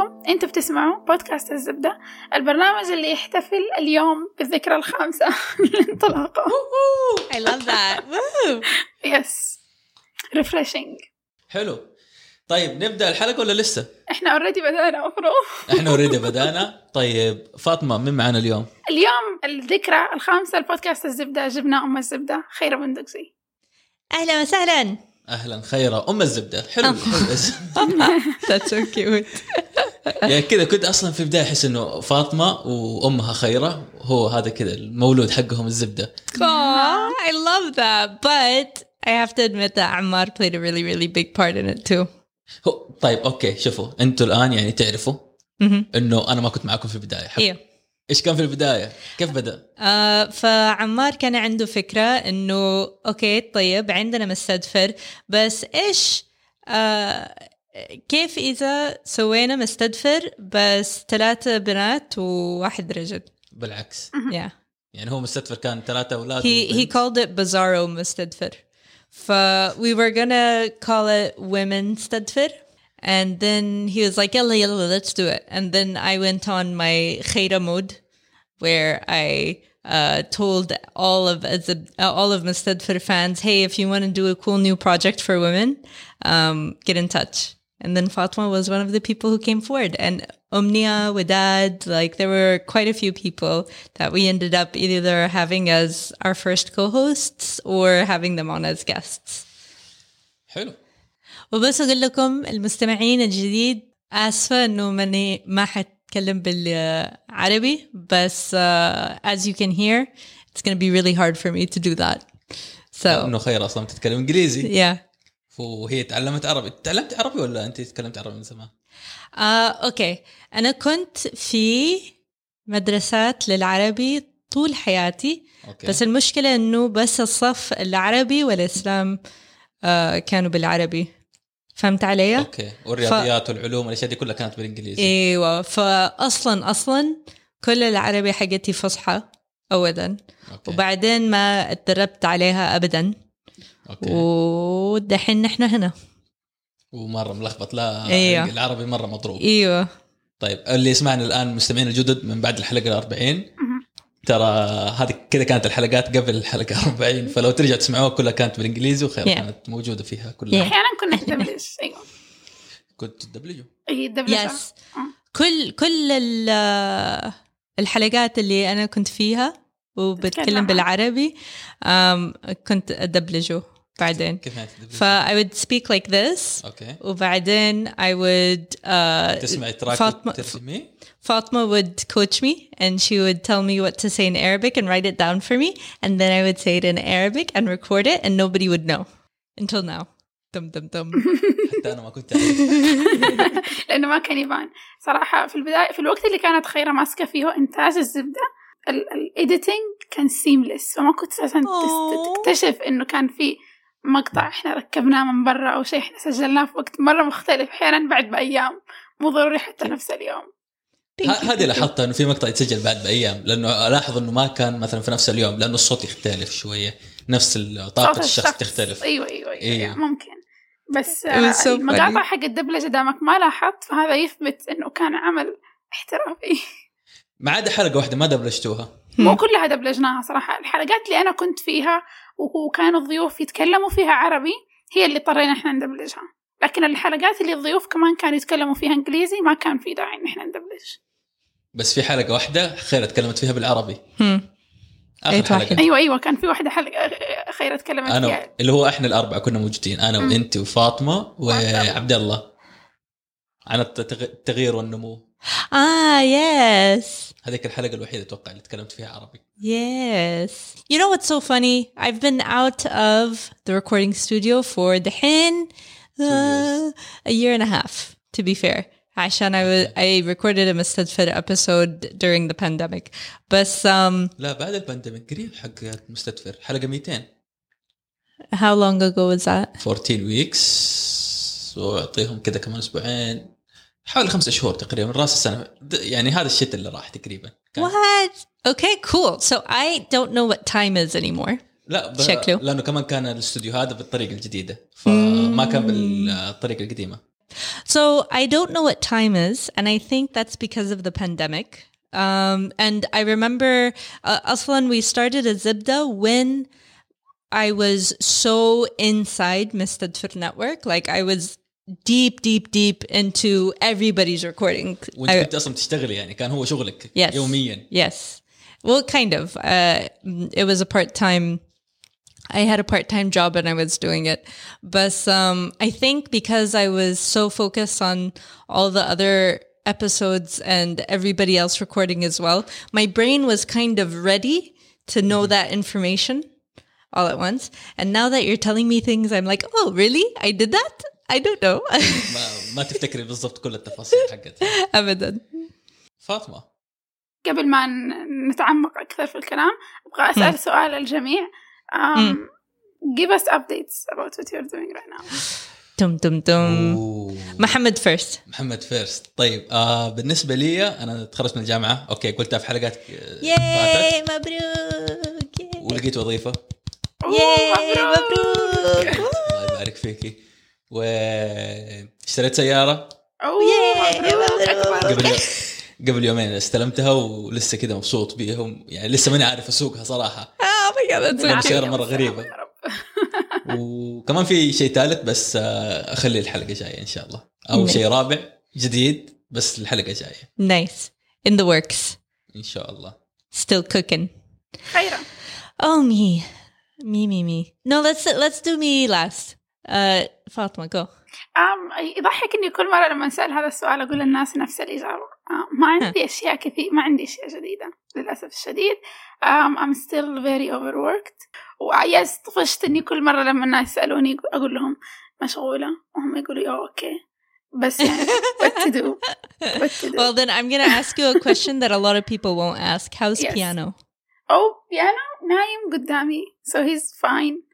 عليكم. أنتوا بتسمعوا بودكاست الزبدة البرنامج اللي يحتفل اليوم بالذكرى الخامسة لانطلاقه I love that. يس ريفريشنج حلو. طيب نبدأ الحلقة ولا لسه؟ إحنا اوريدي بدأنا مفروض. إحنا اوريدي بدأنا. طيب فاطمة مين معانا اليوم؟ اليوم الذكرى الخامسة لبودكاست الزبدة جبنا أم الزبدة. خيرة بندقسي أهلا وسهلا. أهلا خيره أم الزبدة حلو. That's so cute. يعني كذا كنت أصلا في البداية أحس إنه فاطمة وأمها خيره هو هذا كذا المولود حقهم الزبدة I love that. But I have to admit that Ammar played a really, really big part in it too. طيب أوكي شوفوا أنتوا الآن يعني تعرفوا. إنه أنا ما كنت معاكم في البداية حق. إيش كان في البداية؟ كيف بدأ؟ آه فعمار كان عنده فكرة إنه أوكي طيب عندنا مستدفر بس إيش آه كيف إذا سوينا مستدفر بس ثلاثة بنات وواحد رجل؟ بالعكس. yeah. يعني هو مستدفر كان ثلاثة أولاد he he called it bizarro مستدفر. ف we were gonna call it women stedfir. and then he was like yalla yalla let's do it and then I went on my khayra mode where I uh, told all of as a, uh, all of Mustadfir fans, hey, if you want to do a cool new project for women, um, get in touch. And then Fatma was one of the people who came forward. And Omnia, Wadad, like there were quite a few people that we ended up either having as our first co-hosts or having them on as guests. حلو وبس أقول لكم المستمعين الجديد آسفة إنه ماني ما حتكلم بالعربي بس uh, as you can hear it's to be really hard for me to do that. So إنه خير أصلا تتكلم إنجليزي. Yeah. وهي تعلمت عربي. تعلمت عربي ولا أنت تكلمت عربي من زمان؟ آه، أوكي. أنا كنت في مدرسات للعربي طول حياتي أوكي. بس المشكلة إنه بس الصف العربي والإسلام آه كانوا بالعربي. فهمت علي؟ أوكي. والرياضيات والعلوم والأشياء دي كلها كانت بالإنجليزي. إيوه. فاصلا أصلا كل العربي حقتي فصحى اولا أوكي. وبعدين ما اتدربت عليها ابدا. أوكي. ودحين نحن هنا. ومرة ملخبط. لا أيوه. العربي مرة مضروب إيوه. طيب اللي يسمعنا الآن المستمعين الجدد من بعد الحلقة ال 40 ترى هذه كذا كانت الحلقات قبل الحلقة 40 فلو ترجع تسمعوها كلها كانت بالإنجليزي وخير Yeah. كانت موجودة فيها كلها Yeah. أحيانا كنا ندبلج أيوة كنت تدبلجوا الدبلجة يس كل كل ال- الحلقات اللي أنا كنت فيها وبتكلم. بالعربي كنت ادبلجه بعدين كيف يعني تدبلجوا؟ ف I would speak like this اوكي وبعدين I would uh, تسمعي تراك فاطمة ترجمي Fatma would coach me and she would tell me what to say in Arabic and write it down for me. And then I would say it in Arabic and record it and nobody would know until now. Dum dum dum. حتى انا ما كنت اعرف لأنه ما كان يبان صراحة في البداية في الوقت اللي كانت خيرة ماسكة فيه إنتاج الزبدة الإيديتنج كان سيمليس فما كنت أساسا تس- أوه. تكتشف إنه كان في مقطع إحنا ركبناه من برا أو شيء إحنا سجلناه في وقت مرة مختلف أحيانا بعد بأيام مو ضروري حتى نفس اليوم هذه. لاحظتها إنه في مقطع يتسجل بعد بأيام لأنه ألاحظ إنه ما كان مثلا في نفس اليوم لأنه الصوت يختلف شوية نفس طاقة الشخص تختلف أيوة أيوة, أيوة, إيه. أيوة ممكن بس so آه، المقاطع funny. حق الدبلجة دامك ما لاحظت فهذا يثبت إنه كان عمل احترافي ما عدا حلقة واحدة ما دبلجتوها مو كلها دبلجناها صراحة الحلقات اللي أنا كنت فيها وكانوا الضيوف يتكلموا فيها عربي هي اللي اضطرينا إحنا ندبلجها لكن الحلقات اللي الضيوف كمان كانوا يتكلموا فيها إنجليزي ما كان في داعي إن إحنا ندبلج بس في حلقة واحدة خير تكلمت فيها بالعربي Hmm. آخر أي حلقة. أيوة أيوة كان في واحدة حلقة خيرة تكلمت أنا فيها اللي هو إحنا الأربعة كنا موجودين أنا. وأنت وفاطمة وعبد الله. عن التغ- التغيير والنمو Ah, yes. هذيك الحلقة الوحيده أتوقع اللي تكلمت فيها عربي Yes. You know what's so funny? I've been out of the recording studio for the hin uh, a year and a half, to be fair. عشان I was I recorded a Mustadfid episode during the pandemic. But um لا بعد البانديميك قريب حق مستدفر حلقه 200 how long ago was that? 14 ويكس واعطيهم كذا كمان أسبوعين حوالي خمسة شهور تقريبا راس السنه د- يعني هذا الشتاء اللي راح تقريبا كان What? Okay, cool. So I don't know what time is anymore. لا ب... شكله. لانه كمان كان الاستوديو هذا بالطريقه الجديده فما كان بالطريقه القديمه So I don't know what time is, and I think that's because of the pandemic. Um, and I remember, uh, Aslan, we started a Zibda when I was so inside Mistadfir Network. Like I was deep, deep, deep into everybody's recording. وانت I- كنت اصلا تشتغلي يعني كان هو شغلك Yes. يوميا Yes. Well, kind of. Uh, it was a part time. I had a part time job and I was doing it. But um, I think because I was so focused on all the other episodes and everybody else recording as well, my brain was kind of ready to know that information all at once. And now that you're telling me things, I'm like, oh, really? I did that? اي دونت نو ما تفتكري بالضبط كل التفاصيل حقتها. ابدا. فاطمة. قبل ما نتعمق أكثر في الكلام أبغى أسأل م. سؤال الجميع. um, give us updates about what you're doing right now. تم تم تم. أوه. محمد فيرست محمد فيرست طيب آه بالنسبة لي أنا تخرجت من الجامعة. أوكي قلتها في حلقات آه، ياي مبروك. ولقيت وظيفة. ياي مبروك. الله يبارك فيكي. واشتريت سيارة قبل قبل يومين استلمتها ولسه كذا مبسوط بيهم يعني لسه ماني عارف اسوقها صراحة مرة غريبة. يا رب. وكمان في شيء ثالث بس آه، أخلي الحلقة جاية إن شاء الله أو. شيء رابع جديد بس الحلقة جاية Nice. In the works. إن شاء الله Still cooking. خيرا Oh me. Me, me, me. No, let's let's do me last. Fatma, go. أم يضحك إني كل مرة لما أسأل هذا السؤال أقول للناس نفس الإجابة أم، ما عندي أشياء كثير ما عندي أشياء جديدة للأسف الشديد. أم I'm still very overworked. وعيست طفشت إني كل مرة لما الناس يسألوني أقول لهم مشغولة وهم يقولوا يا أوكي. بس يعني what to do what to do Well, then I'm to ask you a question that a lot of people won't ask. How's Yes. piano? أو بيانو نايم قدامي so he's fine.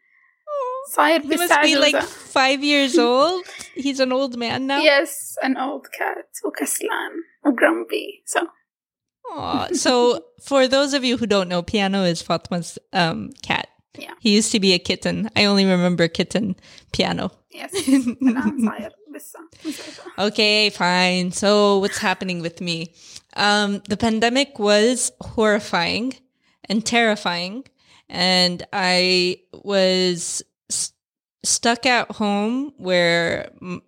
صاير He must be بالسعجوزة like five years old. He's an old man now. yes an old cat وكسلان وgrumpy so Aw. So, for those of you who don't know, Piano is Fatma's um, cat. Yeah. He used to be a kitten. I only remember kitten Piano. yes الآن صاير لسه مزعجة. Okay, fine. So, what's happening with me? Um, the pandemic was horrifying and terrifying, and I was s- stuck at home where m-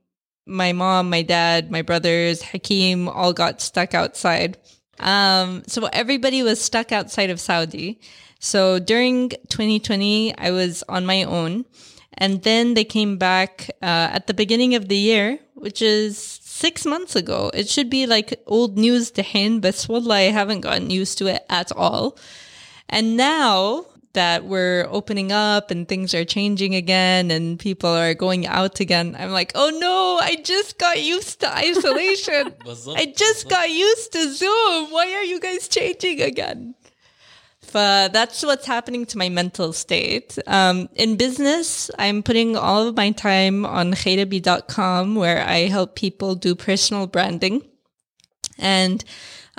my mom, my dad, my brothers, Hakeem all got stuck outside. Um, so everybody was stuck outside of Saudi. So during 2020, I was on my own. And then they came back uh, at the beginning of the year, which is six months ago. It should be like old news to him, but wallah, I haven't gotten used to it at all. And now that we're opening up and things are changing again and people are going out again. I'm like, oh no, I just got used to isolation. I just got used to Zoom. Why are you guys changing again? But that's what's happening to my mental state. Um, in business, I'm putting all of my time on khayrabi.com where I help people do personal branding. And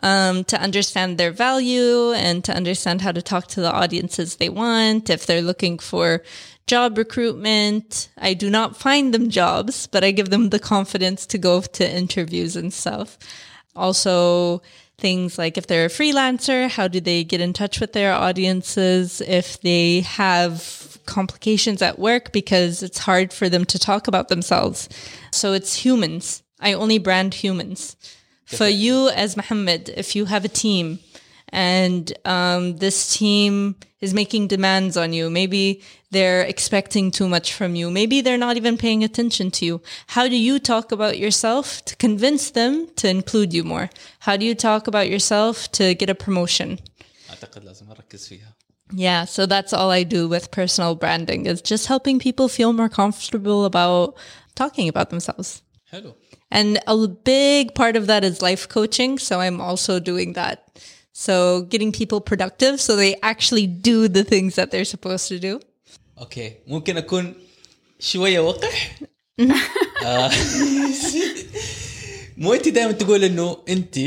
um, to understand their value and to understand how to talk to the audiences they want. If they're looking for job recruitment, I do not find them jobs, but I give them the confidence to go to interviews and stuff. Also, things like if they're a freelancer, how do they get in touch with their audiences? If they have complications at work because it's hard for them to talk about themselves. So it's humans. I only brand humans for you as Muhammad, if you have a team and um, this team is making demands on you, maybe they're expecting too much from you, maybe they're not even paying attention to you, how do you talk about yourself to convince them to include you more? How do you talk about yourself to get a promotion? Yeah, so that's all I do with personal branding is just helping people feel more comfortable about talking about themselves. Hello. And a big part of that is life coaching. So I'm also doing that. So getting people productive so they actually do the things that they're supposed to do. اوكي ممكن اكون شويه وقح آه، مو انت دائما تقول انه انت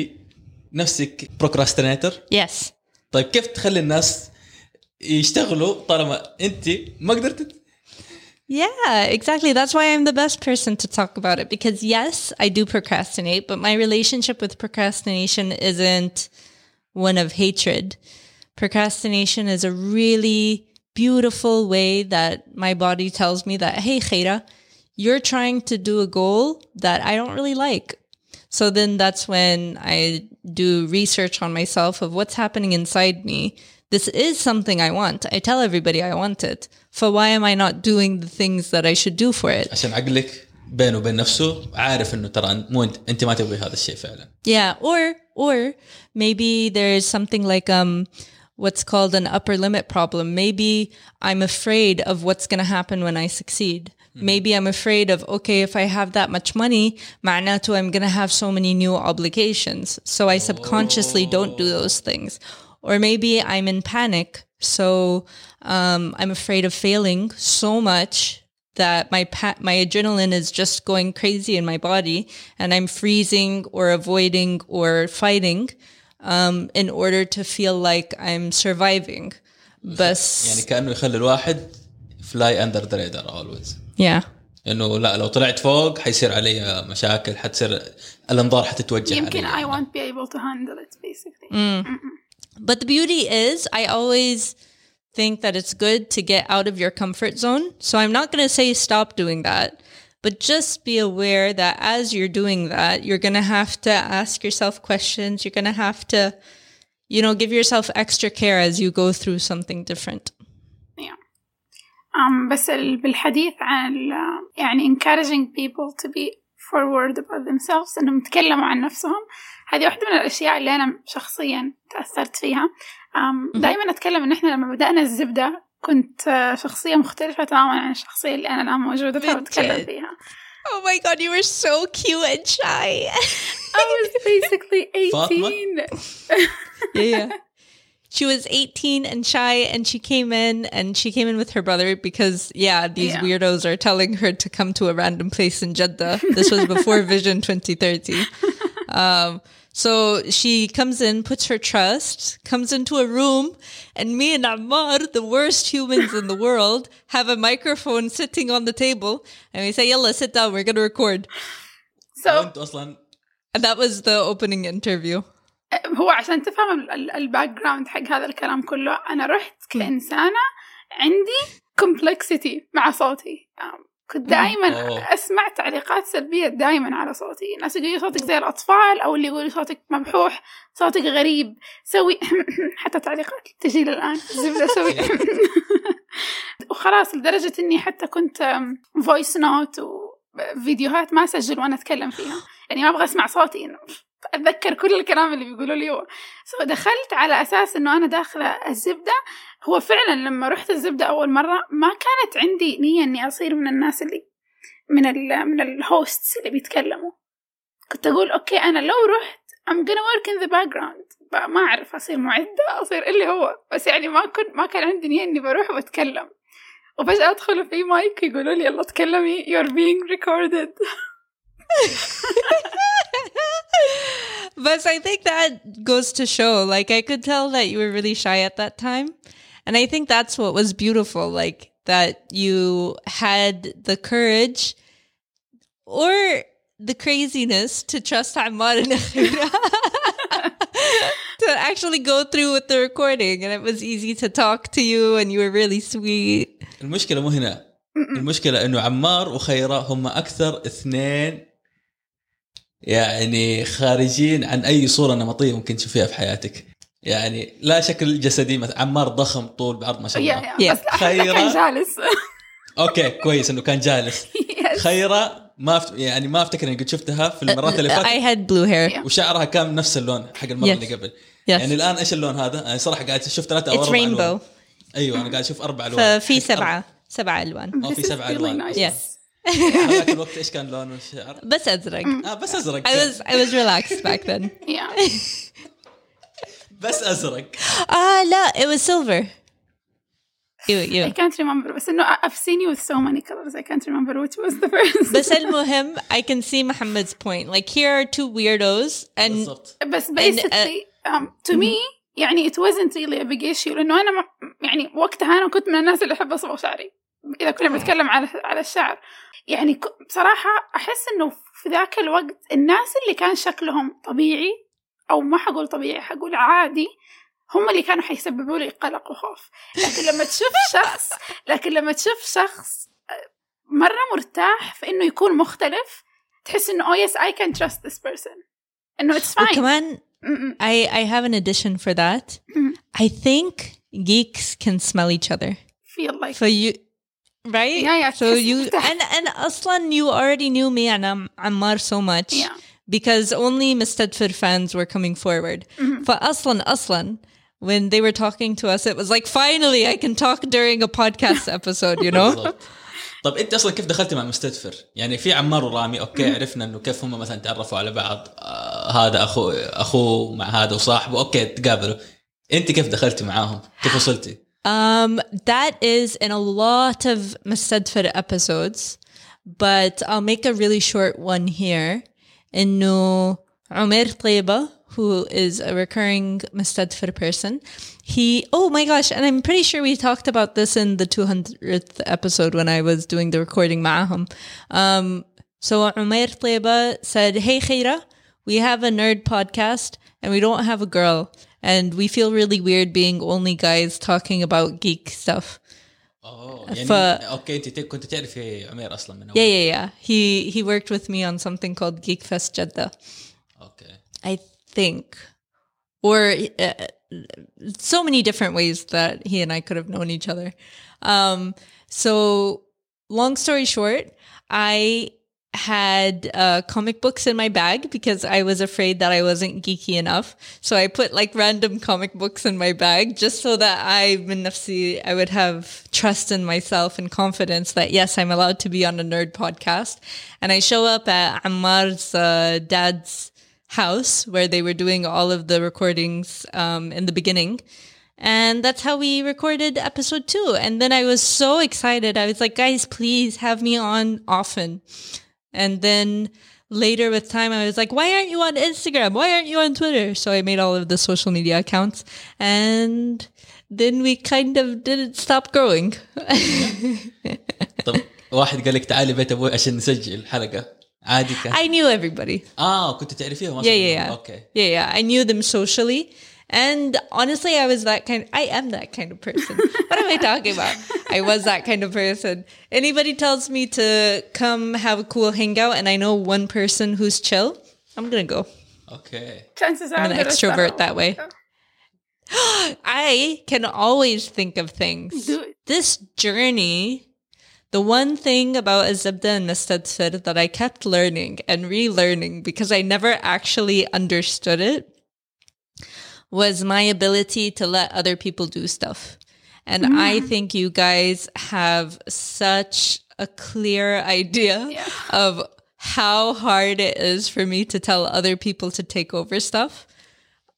نفسك بروكراستينيتر Yes. طيب كيف تخلي الناس يشتغلوا طالما انت ما قدرت yeah, exactly. That's why I'm the best person to talk about it because yes, I do procrastinate, but my relationship with procrastination isn't one of hatred. Procrastination is a really beautiful way that my body tells me that, hey, Khaira, you're trying to do a goal that I don't really like. So then that's when I do research on myself of what's happening inside me This is something I want. I tell everybody I want it. For why am I not doing the things that I should do for it? عشان عقلك بينه وبين نفسه عارف انه ترى مو انت انت ما تبغي هذا الشيء فعلا Yeah, or or maybe there's something like um what's called an upper limit problem. Maybe I'm afraid of what's going to happen when I succeed. Maybe I'm afraid of okay, if I have that much money, معناته I'm going to have so many new obligations. So I subconsciously don't do those things. Or maybe I'm in panic. So um, I'm afraid of failing so much that my pa- my adrenaline is just going crazy in my body and I'm freezing or avoiding or fighting um, in order to feel like I'm surviving. بس يعني كانه يخلي الواحد فلاي اندر ذا رادار اولويز yeah انه لا لو طلعت فوق حيصير علي مشاكل حتصير الانظار حتتوجه يمكن علي I won't be able to handle it basically But the beauty is, I always think that it's good to get out of your comfort zone. So I'm not going to say stop doing that, but just be aware that as you're doing that, you're going to have to ask yourself questions. You're going to have to, you know, give yourself extra care as you go through something different. yeah. um, بس ال- بالحديث عن ال- يعني encouraging people to be forward about themselves انهم يتكلموا عن نفسهم هذه واحدة من الأشياء اللي أنا شخصيا تأثرت فيها دائما أتكلم إن إحنا لما بدأنا الزبدة كنت آه، شخصية مختلفة تماما عن الشخصية اللي أنا الآن موجودة فيها وأتكلم Vintage. فيها Oh my God, you were so cute and shy. I was basically فاطمة؟ 18 yeah, yeah. She was 18 and shy, and she came in, and she came in with her brother because, yeah, these Yeah. weirdos are telling her to come to a random place in Jeddah. This was before Vision 2030. Um, so she comes in, puts her trust, comes into a room, and me and Ammar, the worst humans in the world, have a microphone sitting on the table, and we say, "Yalla, sit down. We're gonna record." so وانت اصلا And that was the opening interview. هو عشان تفهم الباك جراوند حق هذا الكلام كله أنا رحت كإنسانة عندي complexity مع صوتي آم، كنت دائما. أسمع تعليقات سلبية دائما على صوتي. الناس يقولوا صوتك زي الأطفال أو اللي يقولوا صوتك مبحوح صوتك غريب. سوي حتى تعليقات تجي لي الآن. زبدة سوي. وخلاص لدرجة إني حتى كنت فويس نوت وفيديوهات ما أسجل وأنا أتكلم فيها. يعني ما أبغى أسمع صوتي. إنه أتذكر كل الكلام اللي بيقولوا لي. هو سو دخلت على أساس إنه أنا داخلة الزبدة. هو فعلا لما رحت الزبدة أول مرة ما كانت عندي نية إني أصير من الناس اللي من ال من الهوستس اللي بيتكلموا. كنت أقول أوكي أنا لو رحت I'm gonna work in the background. ما أعرف أصير معدة أصير اللي هو. بس يعني ما كنت ما كان عندي نية إني بروح وأتكلم. وفجأة أدخل في مايك يقولوا لي يلا تكلمي you're being recorded. But I think that goes to show, like, I could tell that you were really shy at that time. And I think that's what was beautiful, like, that you had the courage or the craziness to trust Ammar and Akhira to actually go through with the recording. And it was easy to talk to you, and you were really sweet. المشكله مو هنا المشكله انه عمار وخيره هم اكثر اثنين يعني خارجين عن أي صورة نمطية ممكن تشوفيها في حياتك يعني لا شكل جسدي مثلا عمار ضخم طول بعرض ما شاء الله. بس أحد كان خيرة. جالس أوكي كويس إنه كان جالس. خيرة ما أفت... يعني ما أفتكر إني قد شفتها في المرات اللي I فاتت had blue hair. Yeah. وشعرها كان نفس اللون حق المرة Yes. اللي قبل Yes. يعني الآن إيش اللون هذا؟ أنا صراحة قاعد أشوف ثلاثة أو أربع ألوان. rainbow. أيوه أنا قاعد أشوف أربع ألوان ففي حق سبعة سبعة ألوان. أو في سبعة. Yes. هذاك الوقت إيش كان لون الشعر؟ بس أزرق. آه بس ازرق I was I was relaxed back then. Yeah. بس ازرق Ah, لا, it was silver. You, I you. can't remember بس انه I've seen you with so many colors I can't remember which was the first بس المهم, I can see Muhammad's point. Like here are two weirdos, and بالضبط بس basically um, to me يعني it wasn't really a big issue لأنه أنا ما- يعني وقتها أنا كنت من الناس اللي أحب أصبغ شعري اذا كنا بنتكلم على على الشعر يعني بصراحة أحس إنه في ذاك الوقت الناس اللي كان شكلهم طبيعي أو ما حقول طبيعي حقول عادي هم اللي كانوا حيسببوا لي قلق وخوف. لكن لما تشوف شخص لكن لما تشوف شخص آه، مرة مرتاح في إنه يكون مختلف تحس إنه oh yes I can trust this person. إنه it's fine. وكمان I I have an addition for that. I think geeks can smell each other. feel like. So you right? Yeah, yeah, So تحس you مرتاح. and and Aslan you already knew me and Am- Ammar so much yeah because only Mustadfir fans were coming forward. Mm-hmm. For Aslan Aslan when they were talking to us it was like finally I can talk during a podcast episode, you know? بالضبط. طب انت اصلا كيف دخلتي مع مستدفر؟ يعني في عمار ورامي اوكي عرفنا انه كيف هم مثلا تعرفوا على بعض آه هذا اخو اخوه مع هذا وصاحبه اوكي تقابلوا انت كيف دخلتي معاهم؟ كيف وصلتي؟ Um, that is in a lot of Mustadfir episodes, but I'll make a really short one here. إنه عمر طيبة, who is a recurring Mustadfir person, he, oh my gosh, and I'm pretty sure we talked about this in the 200th episode when I was doing the recording معهم. Um, so Umair Tlayba said, Hey Khaira, we have a nerd podcast and we don't have a girl. And we feel really weird being only guys talking about geek stuff. اوه يعني ف- اوكي انت كنت تعرفي عمير اصلا من اول Yeah, yeah, yeah. He he worked with me on something called Geek Fest Jeddah, اوكي I think, or uh, so many different ways that he and I could have known each other. Um, so long story short, I had uh, comic books in my bag because I was afraid that I wasn't geeky enough. So I put like random comic books in my bag just so that I, nafsi, I would have trust in myself and confidence that yes, I'm allowed to be on a nerd podcast. And I show up at Ammar's uh, dad's house where they were doing all of the recordings um, in the beginning. And that's how we recorded episode two. And then I was so excited. I was like, guys, please have me on often. And then later with time, I was like, why aren't you on Instagram? Why aren't you on Twitter? So I made all of the social media accounts. And then we kind of didn't stop growing. طب واحد قال لك تعالي بيت ابوي عشان نسجل حلقه عادي كان I knew everybody. اه كنت تعرفيهم Yeah, اصلا yeah, yeah. اوكي Yeah, yeah. I knew them socially. And honestly, I was that kind. I am that kind of person. what am I talking about? I was that kind of person. Anybody tells me to come have a cool hangout, and I know one person who's chill, I'm gonna go. Okay. Chances are I'm an extrovert that way. I can always think of things. This journey, the one thing about Azibda and Mested that I kept learning and relearning because I never actually understood it was my ability to let other people do stuff. And I think you guys have such a clear idea Yeah. of how hard it is for me to tell other people to take over stuff.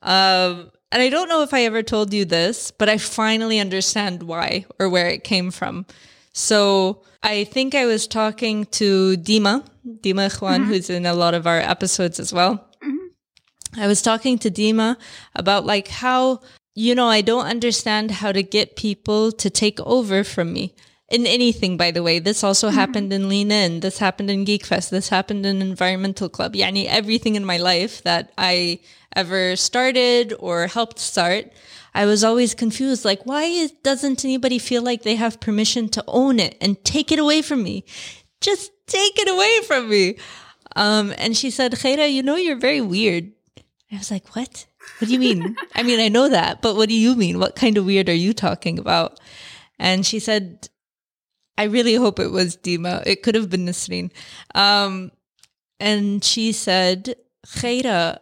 Um, and I don't know if I ever told you this, but I finally understand why or where it came from. So I think I was talking to Dima, Dima Ikhwan, who's in a lot of our episodes as well. I was talking to Dima about like how, you know, I don't understand how to get people to take over from me in anything, by the way. This also happened in Lean In. This happened in Geek Fest. This happened in Environmental Club. Yani everything in my life that I ever started or helped start. I was always confused. Like, why is, doesn't anybody feel like they have permission to own it and take it away from me? Just take it away from me. Um, and she said, Khaira, you know, you're very weird. I was like, what? What do you mean? I mean, I know that, but what do you mean? What kind of weird are you talking about? And she said, I really hope it was Dima. It could have been Nasreen. Um, and she said, Khaira,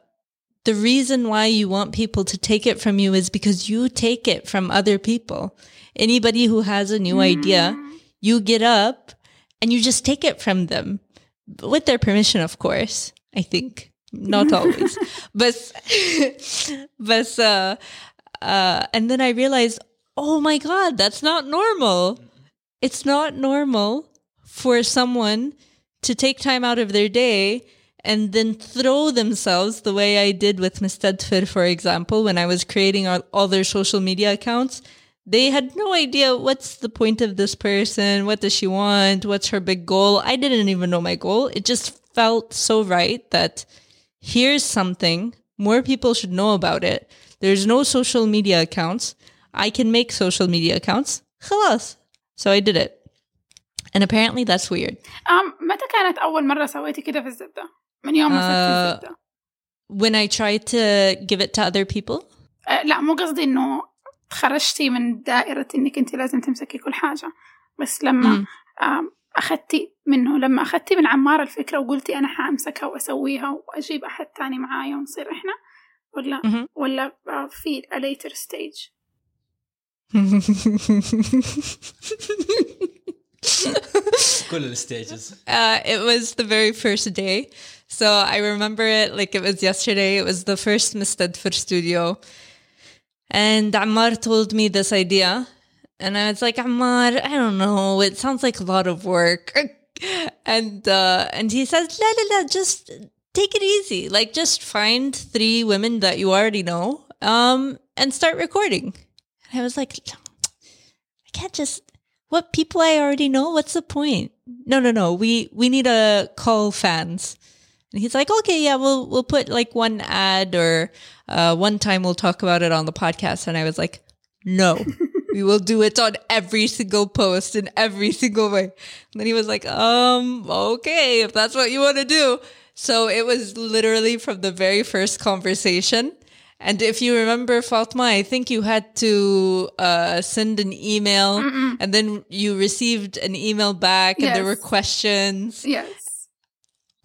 the reason why you want people to take it from you is because you take it from other people. Anybody who has a new idea, you get up and you just take it from them with their permission, of course, I think. Not always. but, but, uh, uh, and then I realized, oh my God, that's not normal. It's not normal for someone to take time out of their day and then throw themselves the way I did with Mustadfir, for example, when I was creating all, all their social media accounts. they had no idea what's the point of this person, what does she want, what's her big goal. I didn't even know my goal. It just felt so right that here's something more people should know about it. There's no social media accounts. I can make social media accounts. خلاص. So I did it. And apparently that's weird. أم متى كانت أول مرة سويتي كده في الزبدة؟ من يوم ما آه، صرتي الزبدة When I tried to give it to other people, أه لا مو قصدي إنه خرجتي من دائرة إنك أنت لازم تمسكي كل حاجة بس لما مم. أم أخذتي منه لما أخذتي من عمار الفكرة وقلتي أنا حأمسكها وأسويها وأجيب أحد تاني معايا ونصير إحنا ولا مهم. ولا آه، في a later stage كل الستيجز Uh, it was the very first day. So I remember it like it was yesterday. It was the first Mistedfur studio. And Ammar told me this idea. And I was like, Ammar, I don't know. It sounds like a lot of work. and uh, and he says, la la la, just take it easy. Like just find three women that you already know um, and start recording. And I was like, I can't just what people I already know. What's the point? No, no, no. We we need to call fans. And he's like, okay, yeah, we'll we'll put like one ad or uh, one time we'll talk about it on the podcast. And I was like, no, we will do it on every single post in every single way. And then he was like, um, okay, if that's what you want to do. So it was literally from the very first conversation. And if you remember, Fatma, I think you had to uh, send an email and then you received an email back and there were questions. yes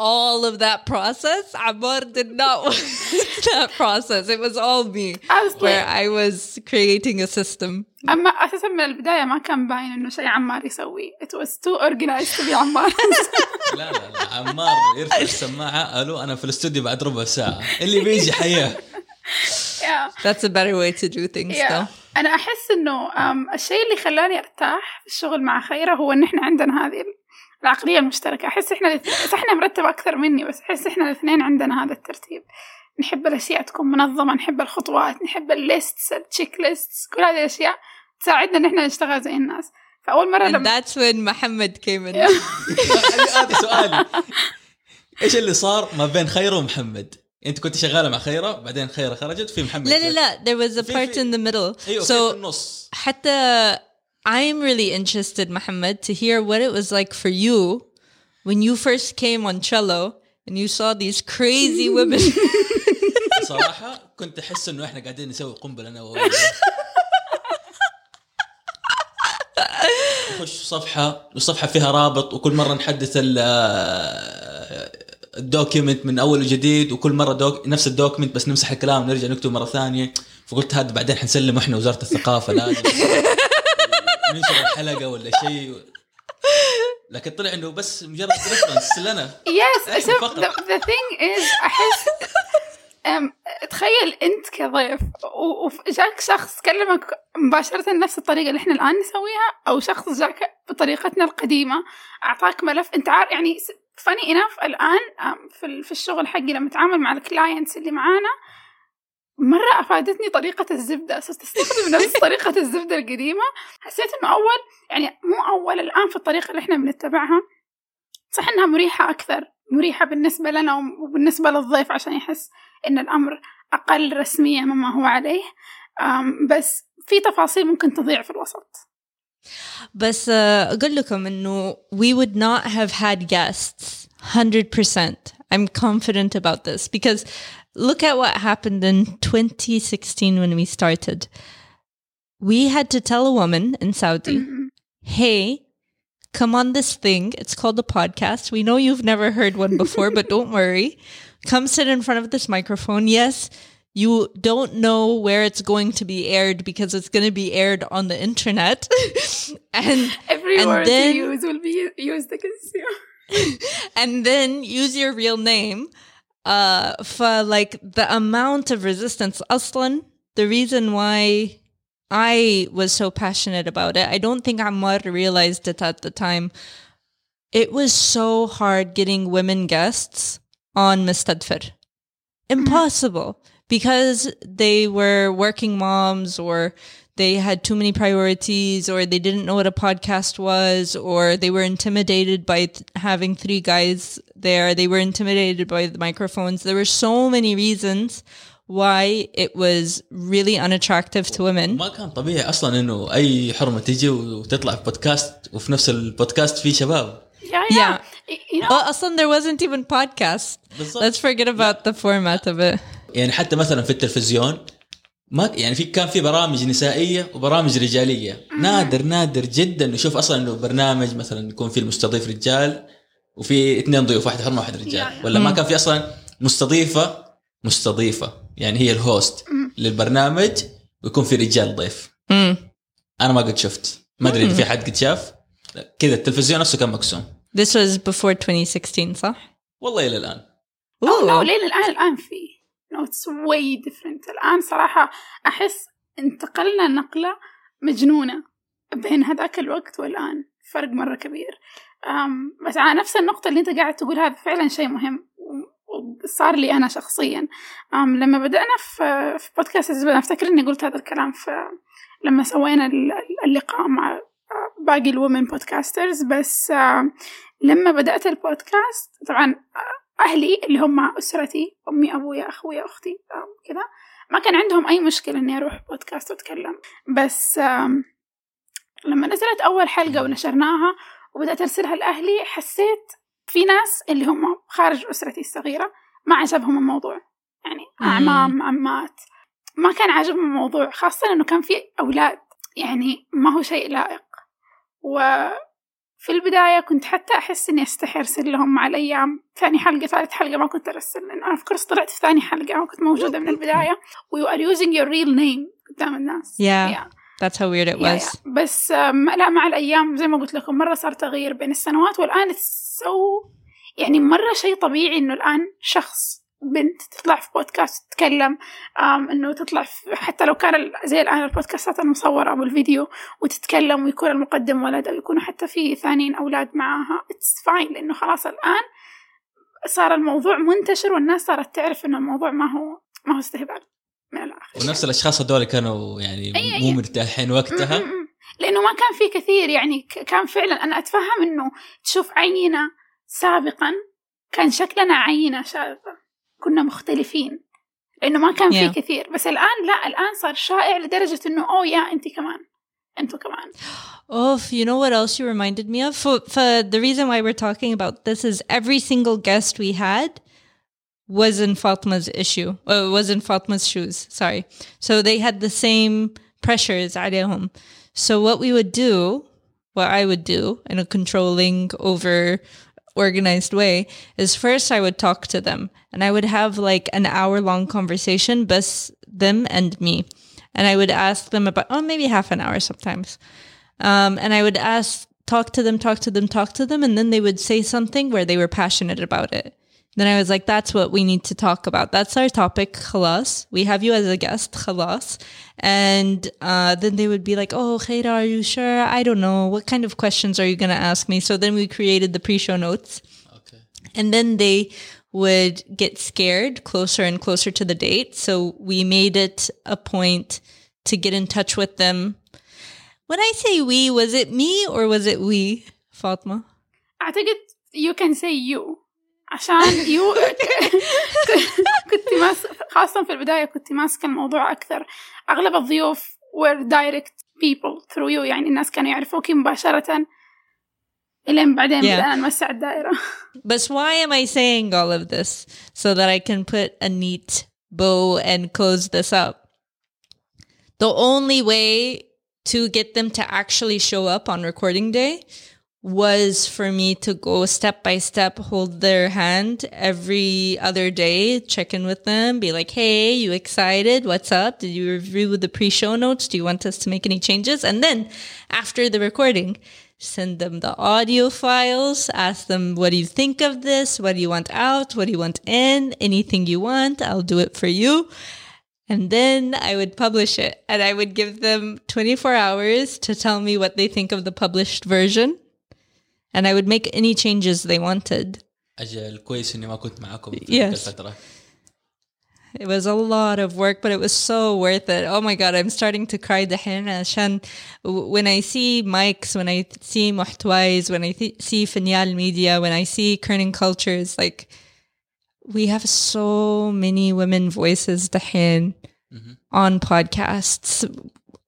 all of that process. Ammar did not want that process. It was all me I where I was creating a system. اما اساسا من البدايه ما كان باين انه شيء عمار يسويه ات واز تو اورجنايزد تو بي عمار لا لا لا عمار يرفع السماعه الو انا في الاستوديو بعد ربع ساعه اللي بيجي حياه yeah. That's a better way to do things yeah. though. انا احس انه الشيء اللي خلاني ارتاح في الشغل مع خيره هو ان احنا عندنا هذه العقلية المشتركة أحس إحنا الاثنين إحنا مرتبة أكثر مني بس أحس إحنا الإثنين عندنا هذا الترتيب. نحب الأشياء تكون منظمة نحب الخطوات نحب الليستس التشيك ليستس كل هذه الأشياء تساعدنا إن إحنا نشتغل زي الناس. فأول مرة And لما that's when Muhammad came in. هذا سؤالي. إيش اللي صار ما بين خيره ومحمد؟ أنت كنت شغالة مع خيرة بعدين خيرة خرجت في محمد لا لا لا there was a في- part في- in the middle. أيوه في so النص. حتى I'm really interested Muhammad to hear what it was like for you when you first came on cello and you saw these crazy women صراحه كنت احس انه احنا قاعدين نسوي قنبله انا وولد نخش صفحه والصفحه فيها رابط وكل مره نحدث ال الدوكيمنت من اول وجديد وكل مره دوك نفس الدوكيمنت بس نمسح الكلام ونرجع نكتب مره ثانيه فقلت هذا بعدين حنسلمه احنا وزاره الثقافه لازم ننشر الحلقة ولا شيء؟ لكن طلع إنه بس مجرد ريفرنس لنا. يس the thing is أحس أم تخيل أنت كضيف وجاك شخص كلمك مباشرة نفس الطريقة اللي إحنا الآن نسويها أو شخص جاك بطريقتنا القديمة أعطاك ملف. أنت عارف يعني فاني انف الآن أم، في ال- في الشغل حقي لما أتعامل مع الكلاينتس اللي معانا مرة أفادتني طريقة الزبدة. أساس تستخدم نفس طريقة الزبدة القديمة. حسيت إنه أول يعني مو أول الآن في الطريقة اللي إحنا بنتبعها صح إنها مريحة أكثر مريحة بالنسبة لنا وبالنسبة للضيف عشان يحس إن الأمر أقل رسمية مما هو عليه. بس في تفاصيل ممكن تضيع في الوسط. بس uh, أقول لكم إنه we would not have had guests. 100% I'm confident about this because look at what happened in 2016 when we started. We had to tell a woman in Saudi mm-hmm. hey come on this thing. It's called a podcast. We know you've never heard one before but don't worry. Come sit in front of this microphone. Yes you don't know where it's going to be aired because it's going to be aired on the internet. And Every And word then- you use will be used against you and then use your real name uh for like the amount of resistance. Aslan the reason why i was so passionate about it i don't think ammar realized it at the time. It was so hard getting women guests on mustadfir impossible. Because they were working moms or they had too many priorities or they didn't know what a podcast was or they were intimidated by th- having three guys there. They were intimidated by the microphones. There were so many reasons why it was really unattractive to women. ما كان طبيعي اصلا انه اي حرمه تيجي وتطلع في بودكاست وفي نفس البودكاست في شباب Yeah, yeah. Yeah. You know, Well, اصلا there wasn't even podcasts. بالضبط. Let's forget about the format of it. يعني حتى مثلا في التلفزيون ما يعني في كان في برامج نسائية وبرامج رجالية. نادر نادر جدا. نشوف أصلا إنه برنامج مثلا يكون فيه المستضيف رجال وفي اثنين ضيوف واحد حرمه واحد رجال. ولا ما كان في أصلا مستضيفة مستضيفة. يعني هي الهوست للبرنامج ويكون في رجال ضيف. أنا ما قد شفت. ما أدري إذا في حد قد شاف. لا، كذا التلفزيون نفسه كان مقسوم. This was before 2016 صح؟ والله إلى الآن. no, Ooh. لين الآن الآن في. No it's way different. الآن صراحة أحس انتقلنا نقلة مجنونة بين هذاك الوقت والآن. فرق مرة كبير. أم بس على نفس النقطة اللي أنت قاعد تقول هذا فعلا شيء مهم. وصار لي أنا شخصيا. أم لما بدأنا في في بودكاست الزبدة أفتكر إني قلت هذا الكلام في لما سوينا ال- اللقاء مع باقي الومن بودكاسترز بس لما بدأت البودكاست طبعا أهلي اللي هم أسرتي أمي أبويا أخويا أختي كذا ما كان عندهم أي مشكلة إني أروح بودكاست وأتكلم. بس لما نزلت أول حلقة ونشرناها وبدأت أرسلها لأهلي حسيت في ناس اللي هم خارج أسرتي الصغيرة ما عجبهم الموضوع. يعني أعمام عمات ما كان عاجبهم الموضوع خاصة إنه كان في أولاد. يعني ما هو شيء لائق. وفي البداية كنت حتى أحس إني أستحي أرسل لهم مع الأيام ثاني حلقة ثالث حلقة ما كنت أرسل لأنه أنا في كورس طلعت في ثاني حلقة ما كنت موجودة من البداية و you are using your real name قدام الناس Yeah. yeah. That's how weird it was. يا. بس لا مع الأيام زي ما قلت لكم مرة صار تغيير بين السنوات والآن سو يعني مرة شيء طبيعي إنه الآن شخص بنت تطلع في بودكاست تتكلم إنه تطلع في حتى لو كان زي الآن البودكاستات المصورة أو الفيديو وتتكلم ويكون المقدم ولد أو يكونوا حتى في ثانيين أولاد معاها اتس فاين لأنه خلاص الآن صار الموضوع منتشر والناس صارت تعرف إنه الموضوع ما هو ما هو استهبال من الآخر ونفس الأشخاص هذول كانوا يعني أي- مو. مرتاحين وقتها م- م- م. لأنه ما كان في كثير يعني كان فعلا أنا أتفهم إنه تشوف عينة سابقا كان شكلنا عينة شاذه كنا مختلفين لانه ما كان في Yeah. كثير بس الان لا الان صار شائع لدرجه انه اوه يا انت كمان انتوا كمان Oh, f- you know what else you reminded me of? For, for the reason why we're talking about this is every single guest we had was in Fatma's issue, uh, was in Fatma's shoes. Sorry. So they had the same pressures عليهم. So what we would do, what I would do in a controlling over organized way is first I would talk to them and I would have like an hour long conversation, bus them and me. And I would ask them about, oh, maybe half an hour sometimes. Um, and I would ask, talk to them, talk to them, talk to them. And then they would say something where they were passionate about it. Then I was like, that's what we need to talk about. That's our topic, khalas. We have you as a guest, khalas. And uh, then they would be like, oh, Khaira, are you sure? I don't know. What kind of questions are you going to ask me? So then we created the pre show notes. Okay. And then they would get scared closer and closer to the date. So we made it a point to get in touch with them. When I say we, was it me or was it we, Fatma? I think it, you can say you. عشان you كنت ماس خاصة في البداية كنت ماسكة الموضوع أكثر أغلب الضيوف were direct people through you يعني الناس كانوا يعرفوك مباشرة إلين بعدين Yeah. بدأنا نوسع الدائرة But why am I saying all of this? So that I can put a neat bow and close this up. The only way to get them to actually show up on recording day was for me to go step by step, hold their hand every other day, check in with them, be like, Hey, you excited? What's up? Did you review the pre-show notes? Do you want us to make any changes? And then after the recording, send them the audio files, ask them, what do you think of this? What do you want out? What do you want in? Anything you want, I'll do it for you. And then I would publish it and I would give them 24 hours to tell me what they think of the published version And I would make any changes they wanted. اجل كويس اني ما كنت معاكم في Yes. yes. الفتره It was a lot of work, but it was so worth it. Oh my God, I'm starting to cry دحين عشان when I see mics, when I see محتوايز, when I th- see Finial Media, when I see Kerning Cultures, like we have so many women voices دحين on podcasts.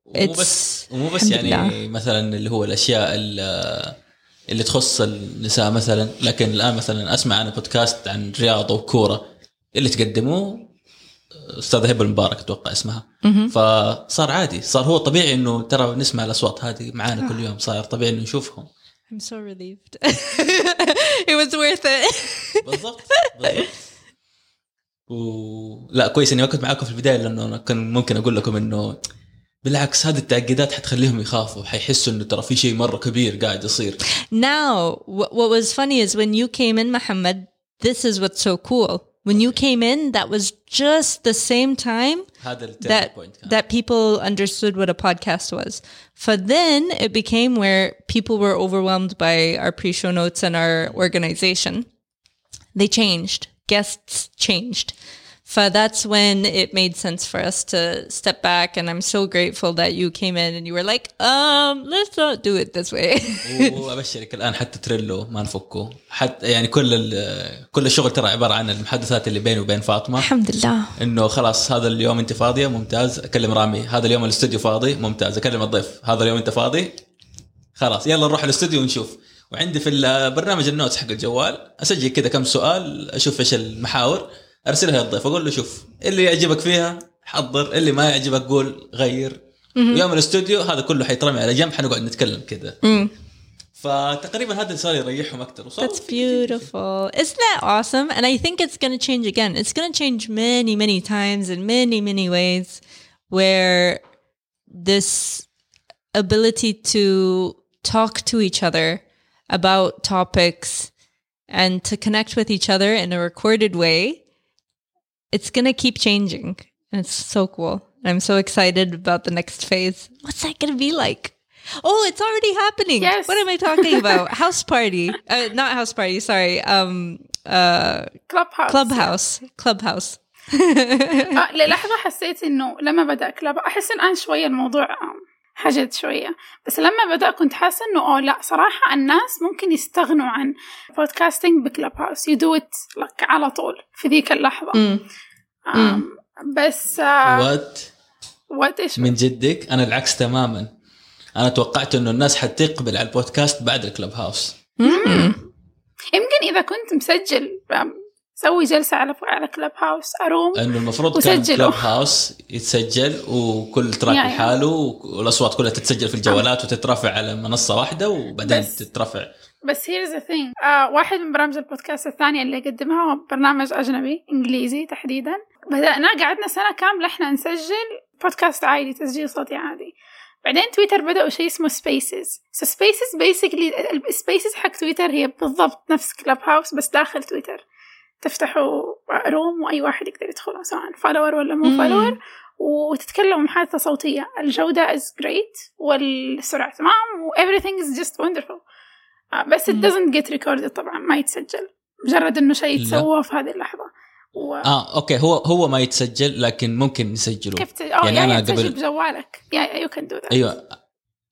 ومو بس ومو بس الحمد يعني لله. مثلا اللي هو الاشياء اللي, تخص النساء مثلا لكن الآن مثلا أسمع أنا بودكاست عن رياضه وكوره اللي تقدموه أستاذ هبة المبارك أتوقع اسمها فصار عادي صار هو طبيعي إنه ترى نسمع الأصوات هذه معانا كل يوم صار طبيعي إنه نشوفهم I'm so relieved. it was worth it. بالضبط بالضبط و... لا كويس إني ما كنت معاكم في البداية لأنه أنا كان ممكن أقول لكم إنه بالعكس هذه التعقيدات حتخليهم يخافوا حيحسوا انه ترى في شيء مره كبير قاعد يصير Now, wh- what was funny is when you came in, Muhammad, this is what's so cool. When you came in, that was just the same time هذا التيرنينج that بوينت كان that people understood what a podcast was. For then it became where people were overwhelmed by our pre-show notes and our organization. They changed. Guests changed. For that's when it made sense for us to step back, and I'm so grateful that you came in and you were like, um, let's not do it this way. وابشرك الان حتى تريلو ما نفكه حتى يعني كل ال- كل الشغل ترى عباره عن المحادثات اللي بيني وبين فاطمه Alhamdulillah. انه خلاص هذا اليوم انت فاضيه ممتاز اكلم رامي هذا اليوم الاستوديو فاضي ممتاز اكلم الضيف هذا اليوم انت فاضي خلاص يلا نروح الاستوديو ونشوف وعندي في البرنامج النوتس حق الجوال اسجل كذا كم سؤال اشوف ايش المحاور ارسلها للضيف اقول له شوف اللي يعجبك فيها حضر اللي ما يعجبك قول غير ويوم الاستوديو هذا كله حيترمي على جنب حنقعد نتكلم كذا فتقريبا هذا اللي صار يريحهم اكثر وصار That's beautiful. Isn't that awesome? And I think it's going to change again. It's going to change many, many times in many, many ways where this ability to talk to each other about topics and to connect with each other in a recorded way, it's going to keep changing. And it's so cool. I'm so excited about the next phase. What's that going to be like? Oh, it's already happening. Yes. What am I talking about? house party. Uh, not house party. Sorry. Um, uh, كلاب هاوس clubhouse. Clubhouse. آه للحظة حسيت إنه لما بدأ كلاب أحس الآن شوية الموضوع حجد شوية. بس لما بدأ كنت حاسة إنه أوه لا صراحة الناس ممكن يستغنوا عن بودكاستنج بكلاب هاوس يدو ات لك على طول في ذيك اللحظة. آم، بس آه، وات وات إيش؟ من جدك؟ أنا العكس تماما. أنا توقعت إنه الناس حتقبل على البودكاست بعد الكلب هاوس يمكن إذا كنت مسجل سوي جلسة على على كلاب هاوس أروم انه المفروض كان وسجلوا. كلب هاوس يتسجل وكل تراك يا. لحاله والأصوات كلها تتسجل في الجوالات وتترفع على منصة واحدة وبعدين بس- تترفع. بس the thing. آه واحد من برامج البودكاست الثانية اللي قدمها هو برنامج أجنبي إنجليزي تحديدا. بدأنا قعدنا سنة كاملة إحنا نسجل بودكاست عادي تسجيل صوتي عادي. بعدين تويتر بدأوا شيء اسمه سبيسز سو سبيسز بيسكلي السبيسز حق تويتر هي بالضبط نفس كلاب هاوس بس داخل تويتر تفتحوا روم وأي واحد يقدر يدخلها سواء فولور ولا مو مم. فولور وتتكلموا محادثة صوتية. الجودة is great والسرعة تمام و everything is just wonderful. آه، بس it مم. doesn't get recorded طبعا ما يتسجل. مجرد إنه شيء. يتسوى في هذه اللحظة. و... آه أوكي هو هو ما يتسجل لكن ممكن يسجلوه كيف ت... أو يعني يعني تسجل قبل- بجوالك. يا you can do that. أيوه.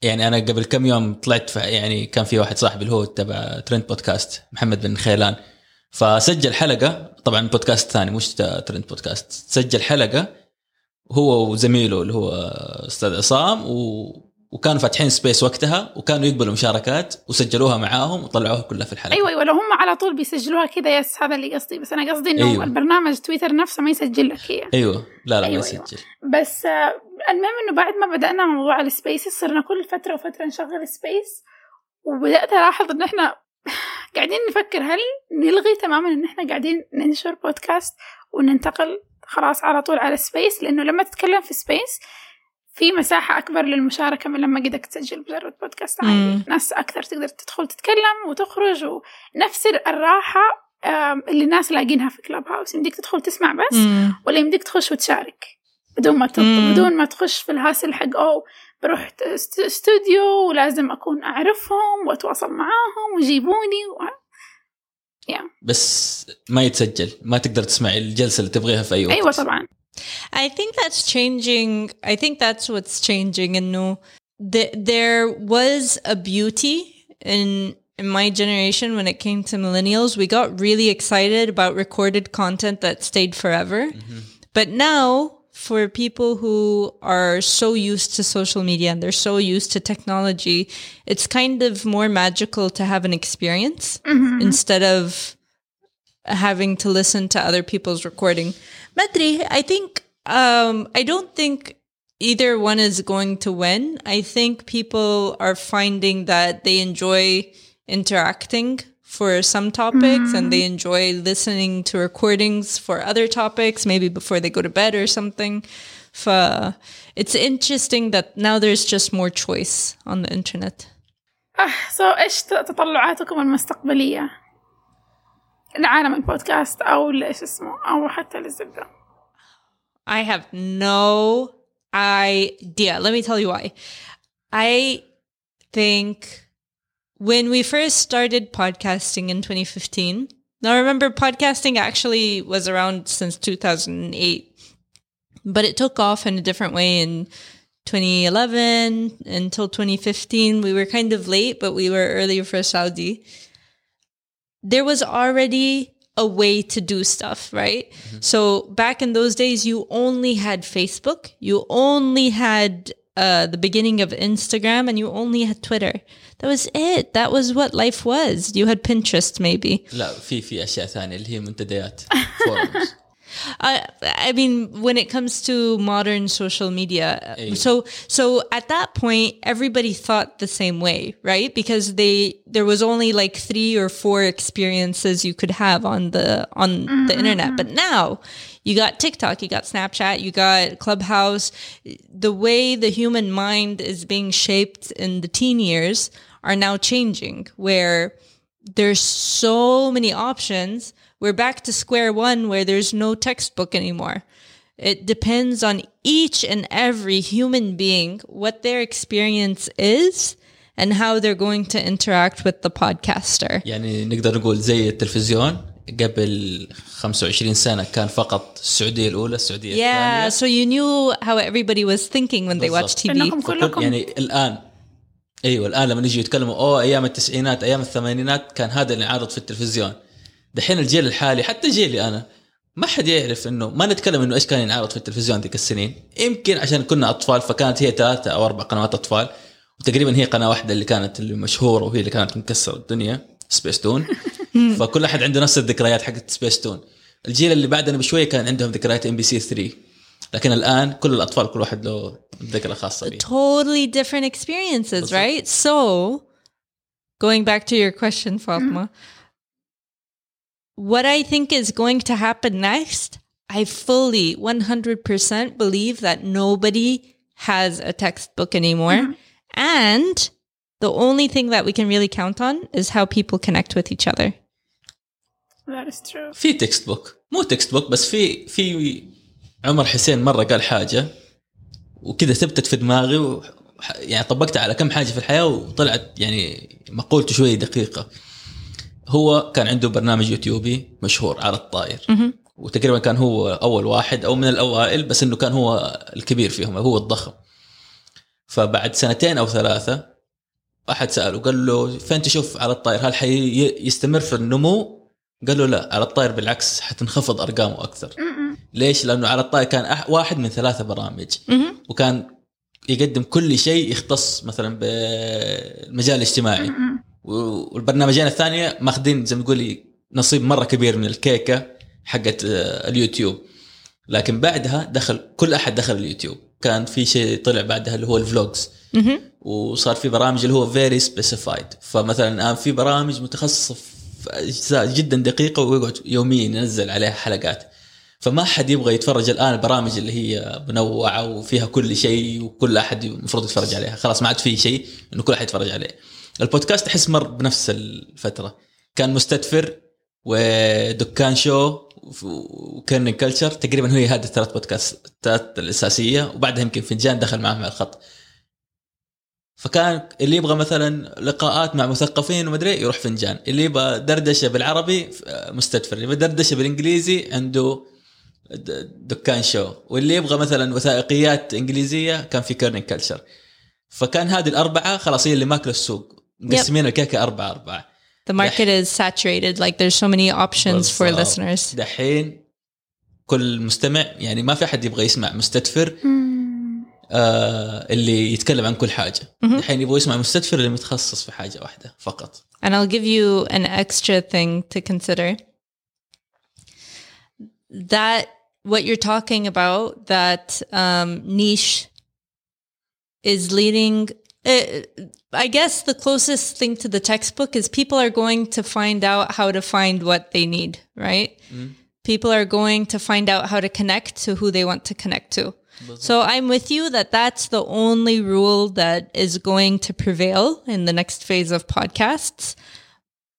يعني أنا قبل كم يوم طلعت يعني كان في واحد صاحبي اللي هو تبع ترند بودكاست محمد بن خيلان. فسجل حلقة طبعا بودكاست ثاني مش ترند بودكاست سجل حلقة هو وزميله اللي هو أستاذ عصام و... وكانوا فاتحين سبيس وقتها وكانوا يقبلوا مشاركات وسجلوها معاهم وطلعوها كلها في الحلقة أيوه أيوه لو هم على طول بيسجلوها كذا يس هذا اللي قصدي بس أنا قصدي إنه أيوة. أيوة. البرنامج تويتر نفسه ما يسجل لك هي أيوه لا لا أيوة، ما أيوة. يسجل بس آه، المهم إنه بعد ما بدأنا موضوع السبيسز صرنا كل فترة وفترة نشغل سبيس وبدأت ألاحظ إن إحنا قاعدين نفكر هل نلغي تماما إن إحنا قاعدين ننشر بودكاست وننتقل خلاص على طول على سبيس لأنه لما تتكلم في سبيس في مساحة أكبر للمشاركة من لما قدك تسجل مجرد بودكاست عادي مم. ناس أكثر تقدر تدخل تتكلم وتخرج ونفس الراحة اللي الناس لاقينها في كلاب هاوس يمديك تدخل تسمع بس Mm. ولا يمديك تخش وتشارك بدون ما تط... مم. بدون ما تخش في الهاسل حق أو بروح ت- است- استوديو ولازم اكون اعرفهم واتواصل معاهم ويجيبوني و... Yeah. بس ما يتسجل ما تقدر تسمعي الجلسه اللي تبغيها في اي وقت ايوه طبعا I think that's changing. I think that's what's changing. And no, th- there was a beauty in in my generation when it came to millennials. We got really excited about recorded content that stayed forever. But now, for people who are so used to social media and they're so used to technology, it's kind of more magical to have an experience instead of having to listen to other people's recording. Madri, I think um, I don't think either one is going to win. I think people are finding that they enjoy interacting for some topics and they enjoy listening to recordings for other topics, maybe before they go to bed or something. Fa- It's interesting that now there's just more choice on the internet. آه سو ايش تطلعاتكم المستقبلية لعالم البودكاست او ايش اسمه او حتى للزبدة I have no idea. Let me tell you why. I think when we first started podcasting in 2015, now remember, podcasting actually was around since 2008, but it took off in a different way in 2011 until 2015. We were kind of late, but we were early for Saudi. There was already a way to do stuff, right? Mm-hmm. So back in those days, you only had Facebook, you only had uh, the beginning of Instagram, and you only had Twitter. That was it. That was what life was. You had Pinterest, maybe. لا في في اشياء ثانيه اللي هي منتديات forums. I, I mean, when it comes to modern social media, Hey. so so at that point, everybody thought the same way, right? Because they there was only like three or four experiences you could have on the on the internet, but now you got TikTok, you got Snapchat, you got Clubhouse. The way the human mind is being shaped in the teen years are now changing, where there's so many options. We're back to square one where there's no textbook anymore. It depends on each and every human being, what their experience is, and how they're going to interact with the podcaster. يعني نقدر نقول زي التلفزيون قبل 25 سنة كان فقط السعودية الأولى السعودية Yeah, الثانية. so you knew how everybody was thinking when they watched TV. كلكم يعني الآن أيوه الآن لما نجي يتكلموا أوه أيام التسعينات أيام الثمانينات كان هذا اللي ينعرض في التلفزيون. دحين الجيل الحالي حتى جيلي أنا ما حد يعرف إنه ما نتكلم إنه إيش كان ينعرض في التلفزيون ذيك السنين. يمكن عشان كنا أطفال فكانت هي ثلاثة أو أربع قنوات أطفال وتقريبا هي قناة واحدة اللي كانت اللي مشهوره وهي اللي كانت مكسرة الدنيا سبيس تون فكل احد عنده نفس الذكريات حقت سبيس تون الجيل اللي بعدنا بشويه كان عندهم ذكريات ام بي سي 3 لكن الان كل الاطفال كل واحد له ذكرى خاصه به totally different experiences, What's right? So, going back to your question, Fatma, what I think is going to happen next, I fully 100% believe that nobody has a textbook anymore. And the only thing that we can really count on is how people connect with each other. في تكست بوك مو تكست بوك بس في في عمر حسين مرة قال حاجة وكذا ثبتت في دماغي و يعني طبقتها على كم حاجة في الحياة وطلعت يعني مقولته شوية دقيقة. هو كان عنده برنامج يوتيوبي مشهور على الطاير وتقريبا كان هو أول واحد أو من الأوائل بس إنه كان هو الكبير فيهم هو الضخم. فبعد سنتين أو ثلاثة أحد سأله قال له فين تشوف على الطاير هل حيستمر في النمو قال له لا على الطاير بالعكس حتنخفض أرقامه أكثر. ليش؟ لأنه على الطاير كان أح- واحد من ثلاثة برامج. وكان يقدم كل شيء يختص مثلا بالمجال الاجتماعي. والبرنامجين الثانية ماخذين زي ما تقولي نصيب مرة كبير من الكيكة حقت آه، اليوتيوب. لكن بعدها دخل كل أحد دخل اليوتيوب. كان في شيء طلع بعدها اللي هو الفلوجز. وصار في برامج اللي هو فيري سبيسيفايد فمثلا الآن في برامج متخصصة في اجزاء جدا دقيقة ويقعد يوميا ينزل عليها حلقات. فما حد يبغى يتفرج الآن البرامج اللي هي منوعة وفيها كل شيء وكل أحد المفروض يتفرج عليها. خلاص ما عاد في شيء إنه كل أحد يتفرج عليه. البودكاست أحس مر بنفس الفترة. كان مستدفر ودكان شو وكيرنينج كلتشر تقريبا هي هذه الثلاث بودكاستات الأساسية وبعدها يمكن فنجان دخل معهم على الخط. فكان اللي يبغى مثلا لقاءات مع مثقفين ومدري يروح فنجان اللي يبغى دردشة بالعربي مستدفر اللي يبغى دردشة بالإنجليزي عنده دكان شو واللي يبغى مثلا وثائقيات إنجليزية كان في كيرنينج كلتشر فكان هذه الأربعة خلاص هي اللي ماكلة السوق مقسمين الكيكة أربعة أربعة The market is saturated. Like there's so many options for بالضبط. listeners. دحين كل مستمع يعني ما في أحد يبغى يسمع مستدفر مم. آه اللي يتكلم عن كل حاجه مهم. دحين يبغى يسمع مستدفر اللي متخصص في حاجه واحده فقط And I'll give you an extra thing to consider. That what you're talking about, that um, niche is leading. Uh, I guess the closest thing to the textbook is people are going to find out how to find what they need, right? People are going to find out how to connect to who they want to connect to. So I'm with you that that's the only rule that is going to prevail in the next phase of podcasts.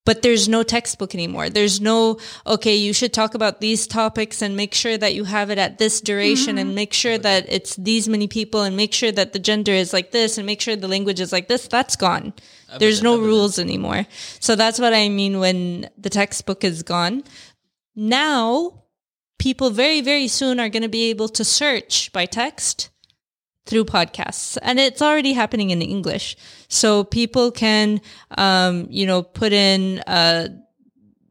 But there's no textbook anymore. There's no, okay, you should talk about these topics and make sure that you have it at this duration and mm-hmm. make sure that it's these many people and make sure that the gender is like this and make sure the language is like this. That's gone. There's no rules anymore. So that's what I mean when the textbook is gone. Now, people very, very soon are going to be able to search by text through podcasts and it's already happening in english. So people can um, you know put in uh,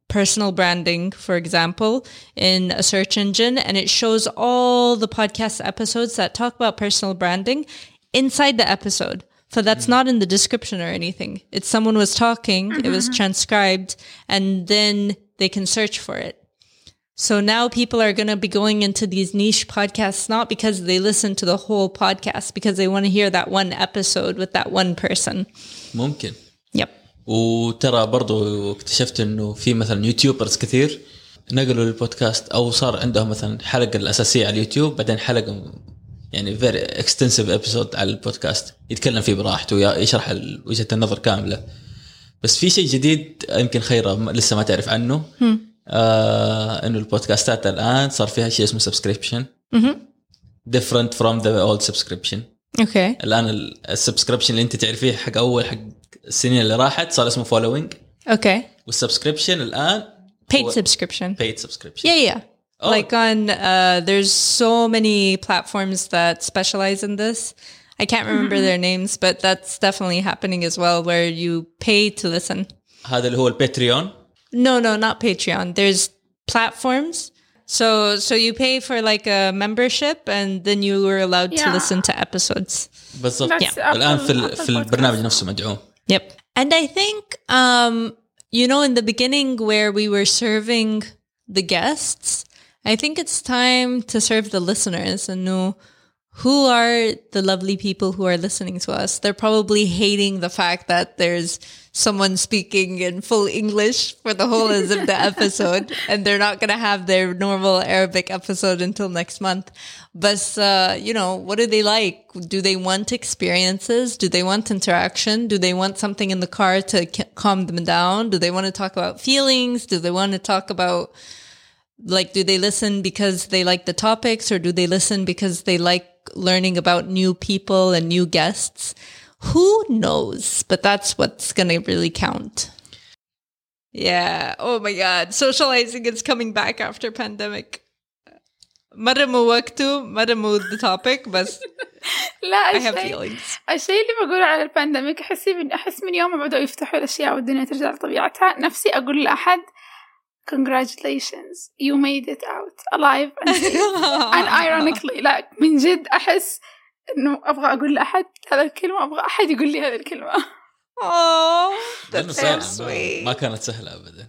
personal branding for example in a search engine and it shows all the podcast episodes that talk about personal branding inside the episode. So that's not in the description or anything. It's someone was talking it was transcribed and then they can search for it so now people are going to be going into these niche podcasts not because they listen to the whole podcast, because they want to hear that one episode with that one person. ممكن Yep. وترى برضو اكتشفت انه في مثلا يوتيوبرز كثير نقلوا للبودكاست او صار عندهم مثلا حلقه الاساسيه على اليوتيوب بعدين حلقه يعني فيري اكستنسيف ابيسود على البودكاست يتكلم فيه براحته ويا- يشرح ال- وجهه النظر كامله بس في شيء جديد يمكن خيره م- لسه ما تعرف عنه آه انه البودكاستات الان صار فيها شيء اسمه سبسكريبشن Mhm. different from the old subscription Okay. الان السبسكريبشن اللي انت تعرفيه حق اول حق السنين اللي راحت صار اسمه فولوينج Okay. والسبسكريبشن الان Paid subscription. paid subscription Yeah, yeah. Oh. Like on, uh, there's so many platforms that specialize in this. I can't remember their names, but that's definitely happening as well, where you pay to listen. هذا اللي هو الباتريون No, no, not Patreon. There's platforms. So so you pay for like a membership and then you were allowed to Yeah. listen to episodes. بالضبط That's Yeah. الان في Apple- ال- Apple في البرنامج Podcast. نفسه مدعوم Yep. And I think um you know in the beginning where we were serving the guests, I think it's time to serve the listeners and know who are the lovely people who are listening to us. They're probably hating the fact that there's someone speaking in full English for the whole of the episode and they're not going to have their normal Arabic episode until next month. But, uh, you know, what do they like? Do they want experiences? Do they want interaction? Do they want something in the car to ca- calm them down? Do they want to talk about feelings? Do they want to talk about like do they listen because they like the topics or do they listen because they like learning about new people and new guests who knows but that's what's gonna really count yeah oh my god socializing is coming back after pandemic مرموا وقته مرموا the topic بس لا I have الشيء feelings الشيء اللي بقوله على البانديميك أحس من أحس من يوم ما بدأوا يفتحوا الأشياء والدنيا ترجع لطبيعتها نفسي أقول لأحد congratulations you made it out alive and safe and ironically لا من جد أحس إنه أبغى أقول لأحد هذا الكلمة أبغى أحد يقول لي هذه الكلمة oh لأنه that's so صعب، sweet ما كانت سهله ابدا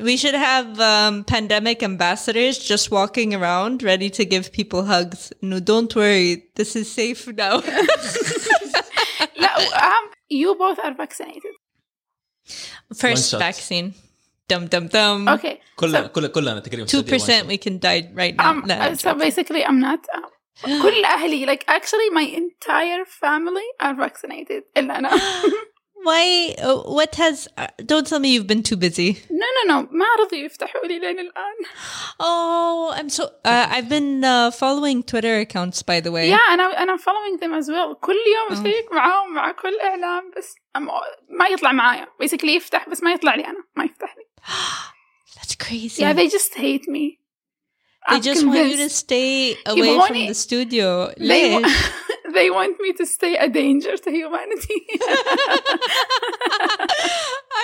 We should have um, pandemic ambassadors just walking around ready to give people hugs. No, don't worry. This is safe now. لا وأهم you both are vaccinated First shot. vaccine. Dum dum dum. okay كلنا كلنا كلنا تقريبا 2% we can die right now. um, No, I'm so joking. basically I'm not um, كل أهلي like actually my entire family are vaccinated إلا أنا Why? uh, What has? uh, Don't tell me you've been too busy. نو نو نو ما رضوا يفتحوا لي لين الآن Oh, I'm so. Uh, I've been uh, following Twitter accounts, by the way. يا أنا أنا following them as well كل يوم Oh. أشيك معاهم مع كل إعلان بس أم- ما يطلع معايا basically يفتح بس ما يطلع لي أنا ما يفتح لي That's crazy. yeah they just hate me They I'm just want you to convinced. stay away from يبغوني- the studio. they, ليش? wa- they want me to stay a danger to humanity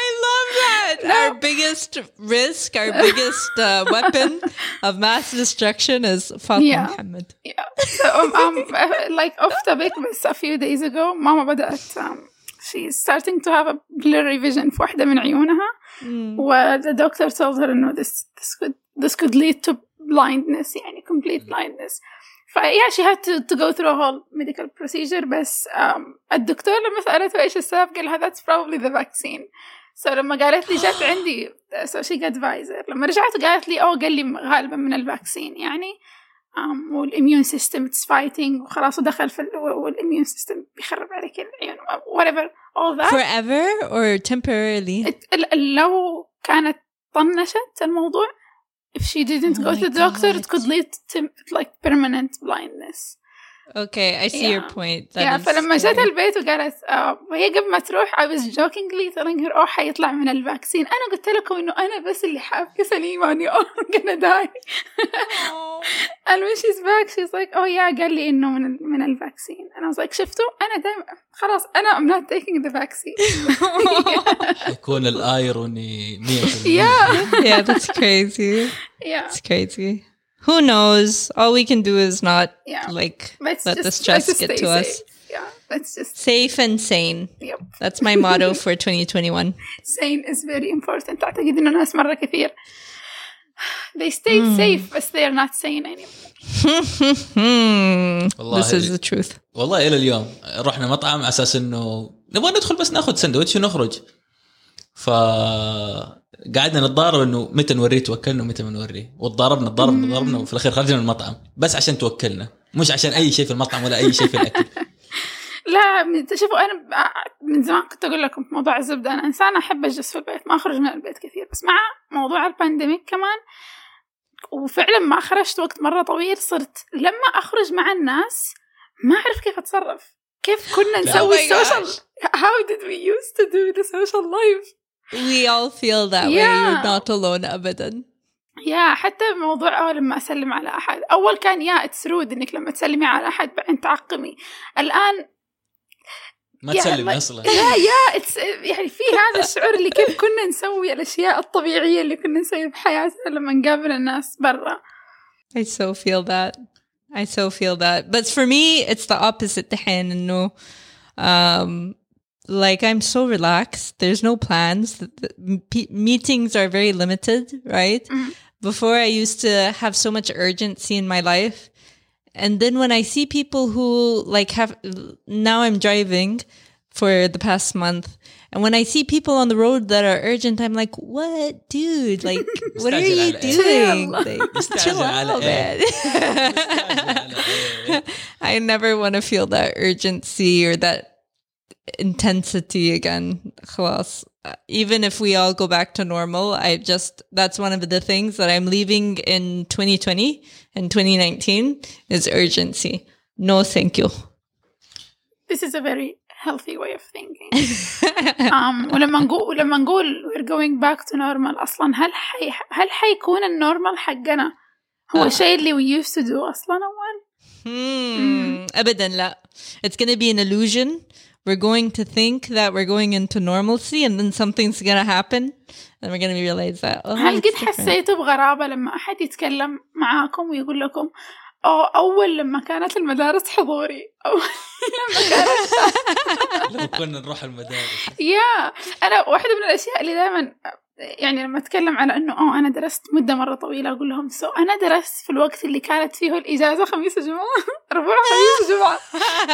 I love that. Our biggest risk, our biggest uh, weapon of mass destruction is Fatima Yeah. Muhammad. Yeah. So, um, um, uh, like off topic, بس a few days ago ماما بدأت um, she's starting to have a blurry vision في واحدة من عيونها Mm. و the doctor told her إنه this this could this could lead to blindness يعني complete blindness ف yeah she had to, to go through a whole medical procedure بس um, الدكتور لما سألته إيش السبب قال لها that's probably the vaccine so لما قالت لي جت عندي so she got Pfizer لما رجعت وقالت لي أوه قال لي غالبا من الفاكسين يعني Um, والإميون سيستم اتس فايتنج وخلاص ودخل في ال- والإميون سيستم بيخرب عليك العيون whatever all that Forever or temporarily? it- لو كانت طنشت الموضوع if she didn't Oh go to the doctor it God. could lead to like permanent blindness Okay, I see your Yeah. point. That yeah is فلما جت. البيت وقالت آه وهي قبل ما تروح I was jokingly telling her oh حيطلع من الفاكسين أنا قلت لكم إنه أنا بس اللي حابكة سليمة إني I'm gonna die and when she's back she's like oh yeah قال لي إنه من من الفاكسين and I was like شفتوا أنا دايما خلاص أنا I'm not taking the vaccine يكون الايروني 100% yeah yeah, that's crazy. yeah It's crazy. Who knows? All we can do is not Yeah. like let's let just the stress let's just get stay to us. safe. yeah let's just Safe and sane. yep That's my motto for 2021. sane is very important أعتقد إنه ناس مرة كثير they stayed Hmm. safe بس they are not sane anymore والله this is the truth. والله الى اليوم رحنا مطعم على اساس انه نبغى ندخل بس ناخذ سندوتش ونخرج ف قعدنا نتضارب إنه متى نوريه توكلنا ومتى ما نوريه. وتضاربنا تضاربنا تضاربنا وفي الأخير خرجنا من المطعم. بس عشان توكلنا. مش عشان أي شيء في المطعم ولا أي شيء في الأكل. لا شوفوا أنا ب- من زمان كنت أقول لكم في موضوع الزبدة. أنا إنسانة أحب أجلس في البيت ما أخرج من البيت كثير. بس مع موضوع البانديميك كمان وفعلا ما خرجت وقت مرة طويل صرت لما أخرج مع الناس ما أعرف كيف أتصرف. كيف كنا نسوي السوشيال how did we used to do the social life We all feel that way. Yeah. You're not alone, أبدا. يا حتى موضوع أول لما أسلم على أحد أول كان يا اتس رود إنك لما تسلمي على أحد بعدين تعقمي الآن ما يا تسلمي ما- أصلا يا يا it's يعني في هذا الشعور اللي كيف كنا نسوي الأشياء الطبيعية اللي كنا نسويها بحياتنا لما نقابل الناس برا I so feel that. I so feel that. But for me, it's the opposite تحين إنه um like I'm so relaxed. There's no plans. The, the, p- meetings are very limited, right? Mm-hmm. Before I used to have so much urgency in my life. And then when I see people who like have now I'm driving for the past month and when I see people on the road that are urgent, I'm like, what, dude? Like, what are you doing? Like, chill out, man. I never want to feel that urgency or that intensity again. خلاص. Even if we all go back to normal, I just, that's one of the things that I'm leaving in 2020 and 2019 is urgency. No, thank you. This is a very healthy way of thinking um, ولما نقول ولما نقول we're going back to normal أصلا هل حي هل حيكون النورمال حقنا هو آه. الشيء اللي we used to do أصلا أول Hmm. أبدا لا. It's going to be an illusion. We're going to think that we're going into normalcy and then something's going to happen. And we're going to realize that. Oh, هل it's قد different. حسيتوا بغرابة لما أحد يتكلم معاكم ويقول لكم أو أول لما كانت المدارس حضوري أو لما كانت لما كنا نروح المدارس يا أنا واحدة من الأشياء اللي دائما يعني لما أتكلم على إنه أوه أنا درست مدة مرة طويلة أقول لهم سو أنا درست في الوقت اللي كانت فيه الإجازة خميس وجمعة ربوع خميس وجمعة.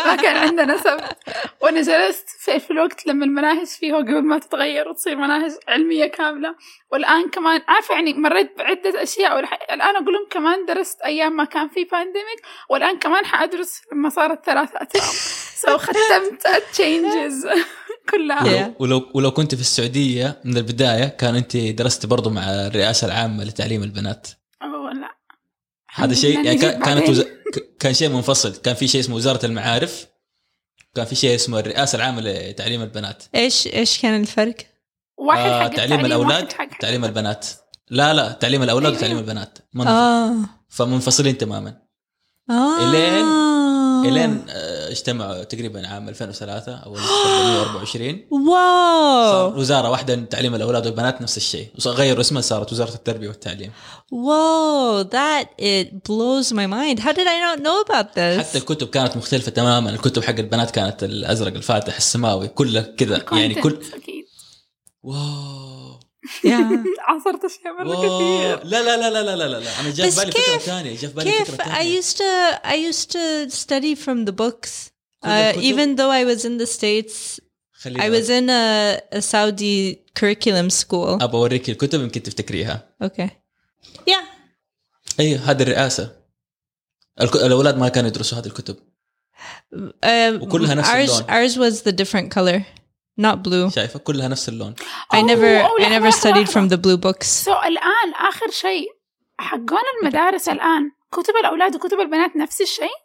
ما كان عندنا سبت وأنا جلست في, في الوقت لما المناهج فيه قبل ما تتغير وتصير مناهج علمية كاملة. والآن كمان عارفة يعني مريت بعدة أشياء والح- الآن أقول لهم كمان درست أيام ما كان في بانديميك والآن كمان حأدرس لما صارت ثلاثة أترام سو ختمت changes. كلها. Yeah. ولو, ولو كنت في السعودية من البداية كان أنت درست برضو مع الرئاسة العامة لتعليم البنات. أوه لا. هذا شيء يعني كانت. وز... ك- كان شيء منفصل. كان في شيء اسمه وزارة المعارف كان في شيء اسمه الرئاسة العامة لتعليم البنات. إيش إيش كان الفرق؟ واحد آه حق تعليم التعليم، الأولاد واحد حق تعليم البنات. لا لا تعليم الأولاد. وتعليم البنات. منفصل. آه. فمنفصلين تماما. آه. إلين- إلين آه، اجتمعوا تقريبا عام 2003 أو 1924 صار واو. وزارة واحدة لتعليم الأولاد والبنات نفس الشيء. وغيروا اسمها صارت وزارة التربية والتعليم. Whoa, that it blows my mind. How did I not know about this? حتى الكتب كانت مختلفة تماما. الكتب حق البنات كانت الأزرق الفاتح السماوي كله كذا. يعني كل واو. عصرت أشياء مرة واو كثير لا لا لا لا لا لا لا انا جاء بس في بالي فكره كيف- ثانيه جاء في بالي كيف فكره I ثانيه used to I used to study from the books. كل Uh, الكتب؟ even though I was in the states, خليني I was in a, a Saudi curriculum school. ابى اوريك الكتب يمكن تفتكريها Okay. Yeah. ايوه هذه الرئاسه الك- الاولاد ما كانوا يدرسوا هذه الكتب Um, وكلها نفس ours اللون. ours was the different color, not blue. شايفة كلها نفس اللون I never I never studied from the blue books. سو الآن آخر شيء حقون المدارس الآن كتب الأولاد وكتب البنات نفس الشيء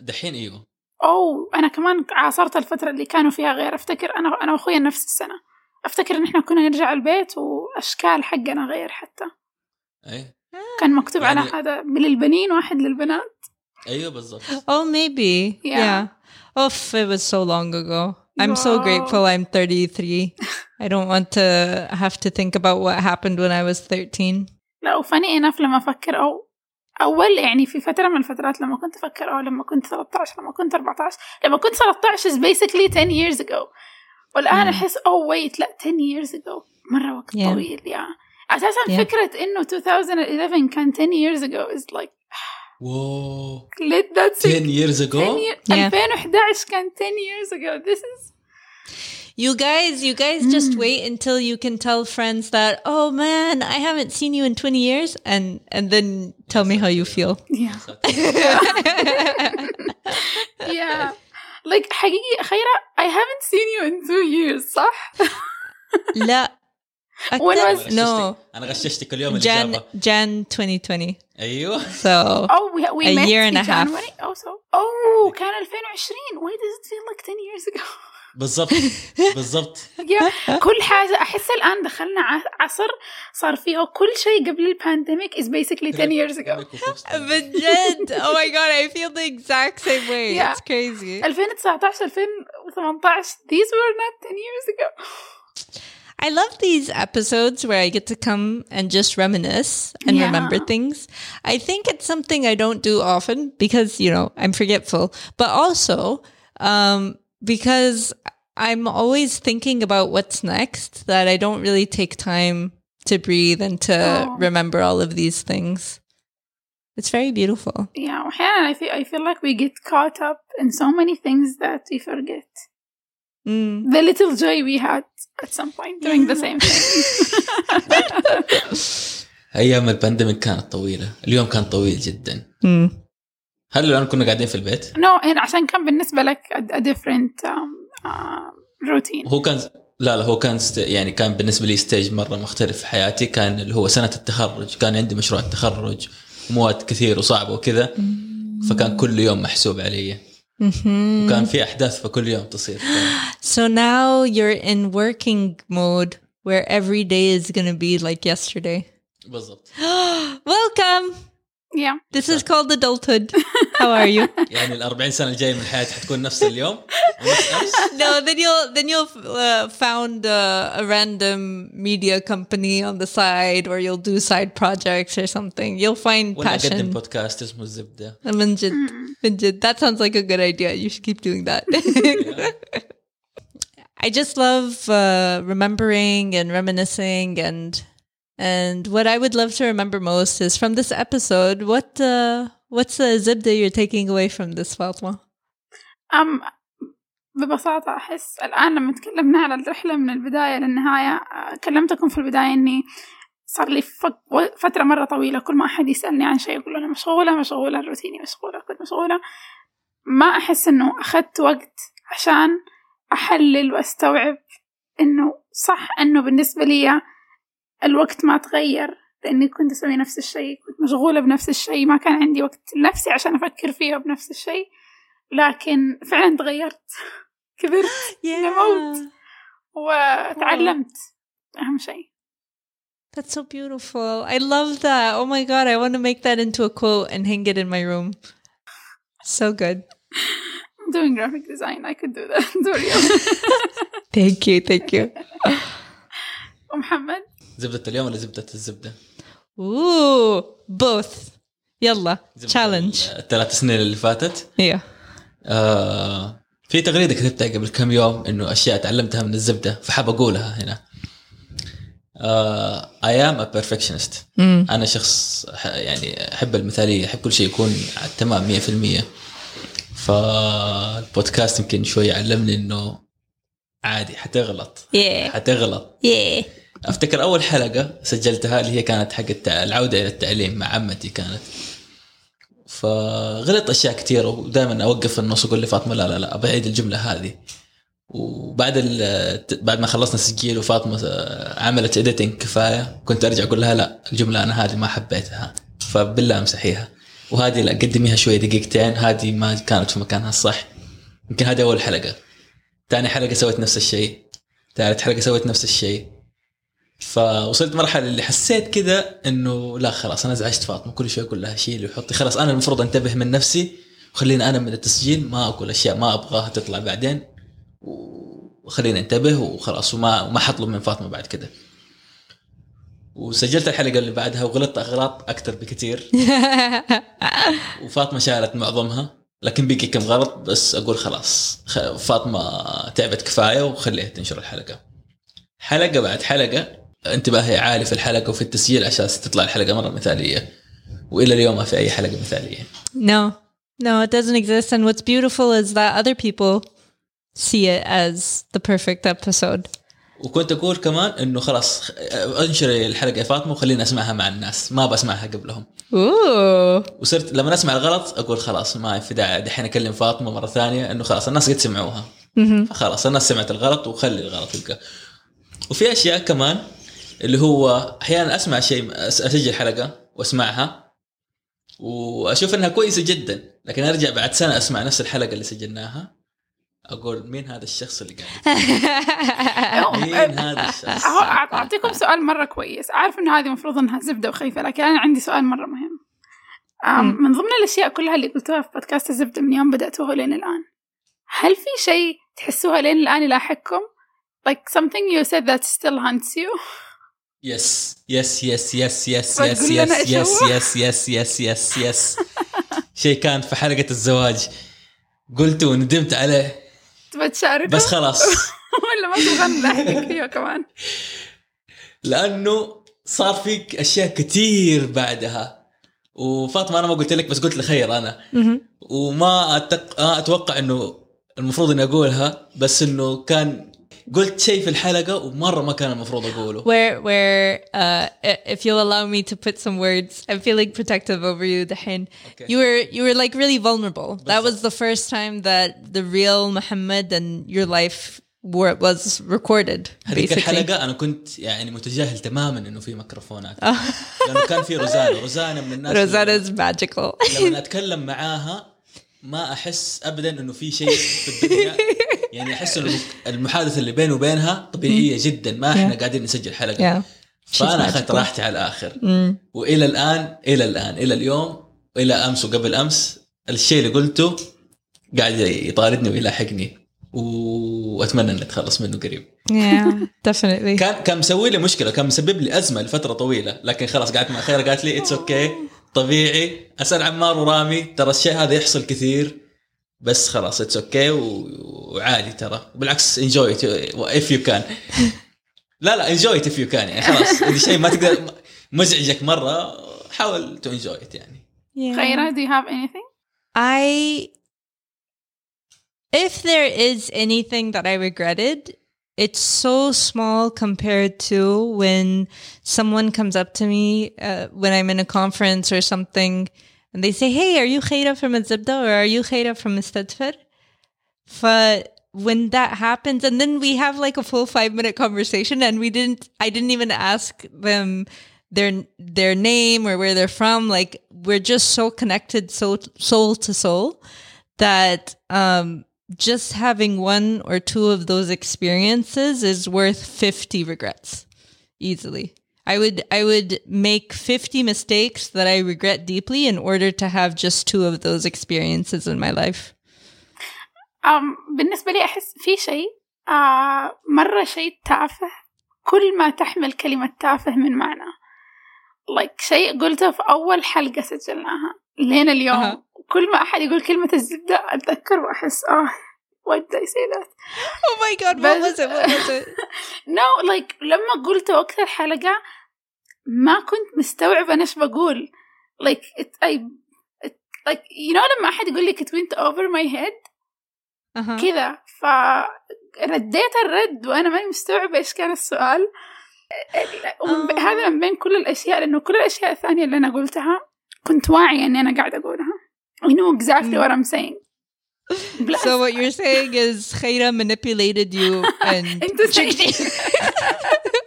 دحين إيوه أوه أنا كمان عاصرت الفترة اللي كانوا فيها غير أفتكر أنا أنا وأخويا نفس السنة أفتكر إن إحنا كنا نرجع البيت وأشكال حقنا غير حتى اي كان مكتوب على يعني- هذا من للبنين واحد للبنات أيوه بالضبط Oh, maybe. Yeah. Yeah. Oh, it was so long ago. I'm so Wow. grateful I'm 33. I don't want to have to think about what happened when I was 13. لا وفني انف لما افكر او اول يعني في فتره من الفترات لما كنت افكر او لما كنت 13 لما كنت 14 لما كنت 13 is basically 10 years ago والان Mm. احس او ويت لا 10 years ago مره وقت Yeah. طويل يا اساسا Yeah. فكره انه 2011 كان 10 years ago is like واو let that 10 sink years 10 ago year- Yeah. 2011 كان 10 years ago this is You guys, you guys just wait until you can tell friends that, oh man, I haven't seen you in 20 years, and and then tell me how you feel. yeah yeah like حقيقي خيرة I haven't seen you in two years صح؟ لا. When no. أنا غششتك اليوم Jan الاجابه Jan 2020. أيوه So Oh, we, we A met year and in a half. January. Oh, so oh, كان 2020. Why does it feel like 10 years ago? بالضبط بالضبط yeah. كل حاجة أحس الآن دخلنا ع- عصر صار فيه كل شيء قبل البانديميك is basically 10 years ago. بجد oh my god I feel the exact same way Yeah. it's crazy 2019 2018 these were not 10 years ago. I love these episodes where I get to come and just reminisce and yeah. remember things. I think it's something I don't do often because, you know, I'm forgetful, but also um, because I'm always thinking about what's next that I don't really take time to breathe and to oh. remember all of these things. It's very beautiful. Yeah, Hannah, I feel, I feel like we get caught up in so many things that we forget. Mm. The little joy we had at some point doing the same thing. أيام البانديميك كانت طويلة اليوم كان طويل جدا Mm. هل الآن كنا قاعدين في البيت no, يعني عشان كان بالنسبة لك a, different um, uh, routine. هو كان لا لا هو كان ست... يعني كان بالنسبة لي ستيج مرة مختلف في حياتي كان اللي هو سنة التخرج كان عندي مشروع التخرج ومواد كثير وصعبة وكذا فكان كل يوم محسوب علي. وكان في احداث فكل يوم تصير So now you're in working mode where every day is going to be like yesterday. بالضبط Welcome. Yeah. This is called adulthood. How are you? يعني ال 40 سنه الجايه من حياتي حتكون نفس اليوم ونفس أمس. no, then you'll then you'll uh, found uh, a random media company on the side, or you'll do side projects or something. You'll find ولا اقدم passion. بودكاست اسمه الزبده من جد. من جد. That sounds like a good idea. You should keep doing that. I just love uh, remembering and reminiscing and and what I would love to remember most is from this episode. What uh, what's the zibda you're taking away from this, Fatma? أم ببساطة أحس الآن لما تكلمنا على الرحلة من البداية للنهاية آه، كلمتكم في البداية إني صار لي فك- و- فترة مرة طويلة كل ما أحد يسألني عن شيء أقول له أنا مشغولة مشغولة روتيني مشغولة كنت مشغولة ما أحس إنه أخذت وقت عشان أحلل وأستوعب إنه صح إنه بالنسبة لي الوقت ما تغير لأني كنت أسوي نفس الشيء كنت مشغولة بنفس الشيء ما كان عندي وقت لنفسي عشان أفكر فيها بنفس الشيء لكن فعلا تغيرت كبرت نموت وتعلمت أهم شيء That's so beautiful. I love that. Oh my god, I want to make that into a quote and hang it in my room. So good. I'm doing graphic design I could do that Thank you, thank you. ومحمد زبدة اليوم ولا زبدة الزبدة؟ Ooh, both. Yalla, زبدة challenge. الثلاث سنين اللي فاتت Yeah. آه في تغريدة كتبتها قبل كم يوم إنه أشياء تعلمتها من الزبدة فحاب أقولها هنا. am a perfectionist. Mm. أنا شخص يعني أحب المثالية أحب كل شيء يكون على التمام 100% فالبودكاست يمكن شوي علمني إنه عادي حتغلط Yeah. حتغلط Yeah. أفتكر أول حلقة سجلتها اللي هي كانت حق التع- العودة إلى التعليم مع عمتي كانت. فغلط أشياء كثيرة ودائما أوقف في النص وأقول لفاطمة لا لا لا بعيد الجملة هذه. وبعد بعد ما خلصنا تسجيل وفاطمة عملت اديتنج كفاية كنت أرجع أقول لها لا الجملة أنا هذه ما حبيتها. فبالله امسحيها وهذه لا قدميها شوي دقيقتين. هذه ما كانت في مكانها الصح. يمكن هذه أول حلقة. ثاني حلقة سويت نفس الشيء. ثالث حلقة سويت نفس الشيء. فوصلت مرحلة اللي حسيت كذا إنه لا خلاص أنا ازعجت فاطمة كل شوي أقول لها شيلي وحطي. خلاص أنا المفروض أنتبه من نفسي وخليني أنا من التسجيل ما أقول أشياء ما أبغاها تطلع بعدين وخليني أنتبه وخلاص وما وما حطلب من فاطمة بعد كده. وسجلت الحلقة اللي بعدها وغلطت أغلاط أكثر بكثير. وفاطمة شالت معظمها لكن بقي كم غلط بس أقول خلاص فاطمة تعبت كفاية وخليها تنشر الحلقة. حلقة بعد حلقة انتباهي عالي في الحلقة وفي التسجيل عشان تطلع الحلقة مرة مثالية والى اليوم ما في أي حلقة مثالية No, no, it doesn't exist. And what's beautiful is that other people see it as the perfect episode. وكنت أقول كمان إنه خلاص انشري الحلقة يا فاطمة وخليني أسمعها مع الناس ما بسمعها قبلهم Ooh. وصرت لما اسمع الغلط أقول خلاص ما في داعي دحين أكلم فاطمة مرة ثانية إنه خلاص الناس قد سمعوها Mhm. فخلاص الناس سمعت الغلط وخلي الغلط يبقى وفي أشياء كمان اللي هو أحيانا أسمع شيء أس- أسجل حلقة وأسمعها وأشوف إنها كويسة جدا لكن أرجع بعد سنة أسمع نفس الحلقة اللي سجلناها أقول مين هذا الشخص اللي قاعد مين هذا الشخص؟ أعطيكم سؤال مرة كويس. أعرف إنه هذه المفروض إنها زبدة وخيفة لكن أنا عندي سؤال مرة مهم. من ضمن الأشياء كلها اللي قلتوها في بودكاست الزبدة من يوم بدأتوه لين الآن هل في شيء تحسوها لين الآن يلاحقكم؟ like something you said that still haunts you يس يس يس يس يس يس يس يس؟ يس يس يس يس يس شيء كان في حلقة الزواج. قلت وندمت عليه. تبغى تشاركه؟ بس خلاص. ولا ما تبغى نلاحقك فيها كمان. لأنه صار فيك أشياء كثير بعدها. وفاطمة أنا ما قلت لك بس قلت لخير Mhm. وما أتق... ما أتوقع إنه المفروض إني أقولها بس إنه كان قلت شيء في الحلقة ومره ما كان المفروض اقوله Where, where, uh, if you'll allow me to put some words, I'm feeling protective over you, Dahin. Okay. You were, you were like really vulnerable. That was the first time that the real Muhammad and your life were, was recorded, هذيك. الحلقة أنا كنت يعني متجاهل تماما انه في ميكروفونات لأنه كان في روزانا روزانا من الناس Rosanna is magical. لما اتكلم معاها ما احس ابدا انه في شيء في الدنيا يعني أحس إنه المحادثة اللي بيني وبينها طبيعية جدا ما إحنا قاعدين نسجل حلقة. فأنا أخذت. راحتي على الآخر. وإلى الآن إلى الآن إلى اليوم إلى أمس وقبل أمس الشيء اللي قلته قاعد يطاردني ويلاحقني. وأتمنى إني أتخلص منه قريب. Yeah. كان كان مسوي لي مشكلة كان مسبب لي أزمة لفترة طويلة. لكن خلاص قعدت مع خير قالت لي اتس أوكي طبيعي. أسأل عمار ورامي ترى الشيء هذا يحصل كثير. بس خلاص اتس اوكي وعادي ترى بالعكس انجوي اف يو كان لا لا انجوي اف يو كان يعني خلاص اذا شيء ما تقدر مزعجك مره حاول تو انجوي يعني Yeah. خيرة do you have anything I, if there is anything that I regretted, it's so small compared to when someone comes up to me uh, when I'm in a conference or something and they say, Hey, are you Khaira from Azibda or are you Khaira from Mustadfir? But when that happens and then we have like a full 5 minute conversation and we didn't I didn't even ask them their their name or where they're from like we're just so connected so soul to soul that um just having one or two of those experiences is worth 50 regrets easily. I would I would make 50 mistakes that I regret deeply in order to have just two of those experiences in my life. um, بالنسبة لي أحس في شيء آه مرة شيء تافه كل ما تحمل كلمة تافه من معنى like شيء قلته في أول حلقة سجلناها لين اليوم أها. كل ما أحد يقول كلمة الزبدة أتذكر وأحس آه why did I say that Oh my god, what بس- was it? What was it? no like لما قلت وقت الحلقة ما كنت مستوعبة أنا إيش بقول like it, I it, like you know لما أحد يقول لك it went over my head. كذا فرديت الرد وأنا ماني مستوعبة إيش كان السؤال آه. هذا من بين كل الأشياء لأنه كل الأشياء الثانية اللي أنا قلتها كنت واعية إني أنا قاعدة أقولها I know exactly what I'm saying. So what you're saying is Khaira manipulated you and أنت سيء.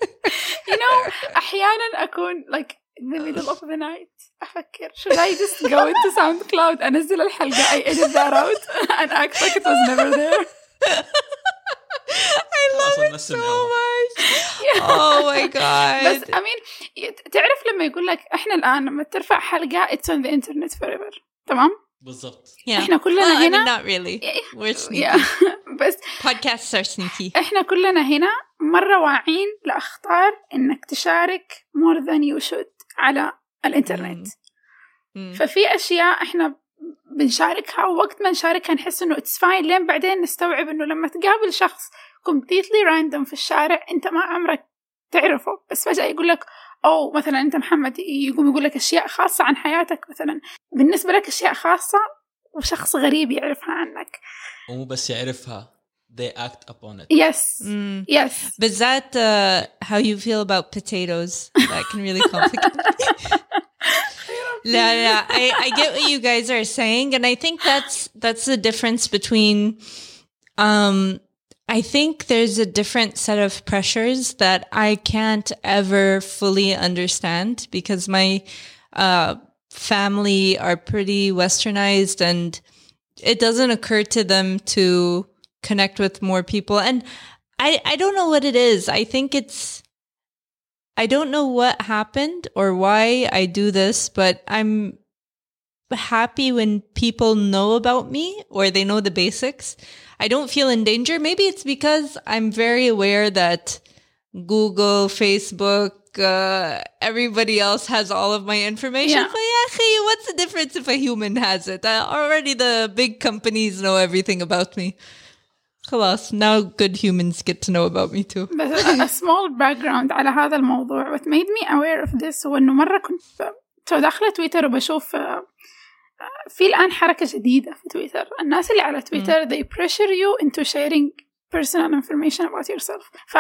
أحيانا أكون like in the middle of the night أفكر should I just go into SoundCloud أنزل الحلقة I edit that out and act like it was never there I love it so much. Oh my god. بس I mean تعرف لما يقول لك إحنا الآن لما ترفع حلقة it's on the internet forever تمام؟ بالضبط yeah. إحنا كلنا I mean, هنا not really. We're sneaky. يا بس Podcasts are sneaky. إحنا كلنا هنا مرة واعين لأخطار إنك تشارك more than you should على الإنترنت. Mm. ففي أشياء إحنا بنشاركها ووقت ما نشاركها نحس إنه اتس فاين لين بعدين نستوعب إنه لما تقابل شخص completely random في الشارع أنت ما عمرك تعرفه. بس فجأة يقول لك أو مثلا أنت محمد. يقوم يقول لك أشياء خاصة عن حياتك مثلا. بالنسبة لك أشياء خاصة وشخص غريب يعرفها عنك. ومو بس يعرفها. they act upon it. Yes. Mm. Yes. But is that uh, how you feel about potatoes? That can really complicate. la, Yeah, I, I get what you guys are saying, and I think that's that's the difference between. Um, I think there's a different set of pressures that I can't ever fully understand because my uh, family are pretty westernized, and it doesn't occur to them to connect with more people. And I I don't know what it is. I think it's I don't know what happened or why I do this, but I'm happy when people know about me or they know the basics. I don't feel in danger. Maybe it's because I'm very aware that Google, Facebook, uh, everybody else has all of my information. Yeah. But yeah, hey, what's the difference if a human has it? Uh, already the big companies know everything about me. خلاص, now good humans get to know about me too. بس a small background على هذا الموضوع what made me aware of this هو إنه مرة كنت داخلة تويتر وبشوف آه، في الآن حركة جديدة في تويتر الناس اللي على تويتر they pressure you into sharing personal information about yourself ف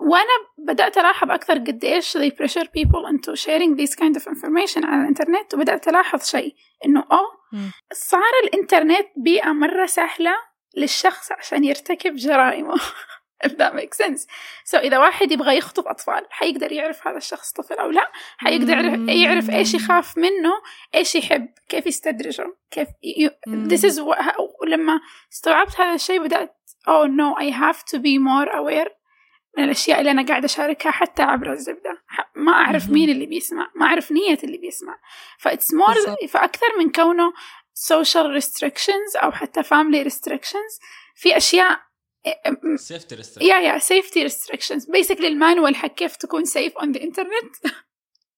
وأنا بدأت ألاحظ أكثر قديش they pressure people into sharing this kind of information على الإنترنت وبدأت ألاحظ شيء إنه أوه. صار الإنترنت بيئة مرة سهلة للشخص عشان يرتكب جرائمه. If that makes sense. So إذا واحد يبغى يخطف أطفال حيقدر يعرف هذا الشخص طفل أو لا؟ حيقدر يعرف- يعرف إيش يخاف منه إيش يحب كيف يستدرجه كيف ي... this is what... ولما استوعبت هذا الشيء بدأت oh no I have to be more aware من الأشياء اللي أنا قاعدة أشاركها حتى عبر الزبدة. ما أعرف. مين اللي بيسمع ما أعرف نية اللي بيسمع. فإتس مور. فأكثر من كونه social restrictions أو حتى family restrictions في أشياء سيفتي ريستريكشن يا يا safety restrictions basically المانوال حق كيف تكون safe on the internet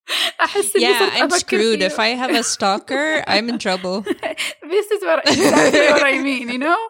إني Yeah, I'm screwed. If I have a stalker, I'm in trouble. this is what exactly what I mean you know?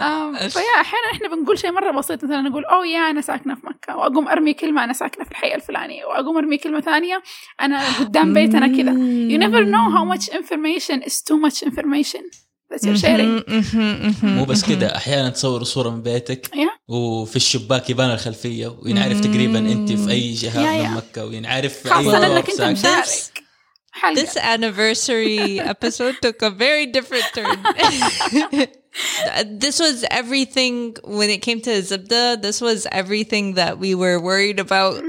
Um, فيا أحيانا إحنا بنقول شيء مرة بسيط مثلا نقول أوه يا أنا ساكنة في مكة. وأقوم أرمي كلمة أنا ساكنة في الحي الفلاني. وأقوم أرمي كلمة ثانية أنا قدام بيت أنا كذا. You never know how much information is too much information. that you're sharing Mhm, mhm, mhm, مو بس mhm. كده احيانا تصور صوره من بيتك Yeah. وفي الشباك يبان الخلفيه وينعرف تقريبا انت في اي جهه Yeah, من yeah. مكه وينعرف في اي خاصة أيوة. إنك طرف أنت ساكن. مشارك حلقة this anniversary episode took a very different turn. this was everything when it came to Zibda. This was everything that we were worried about.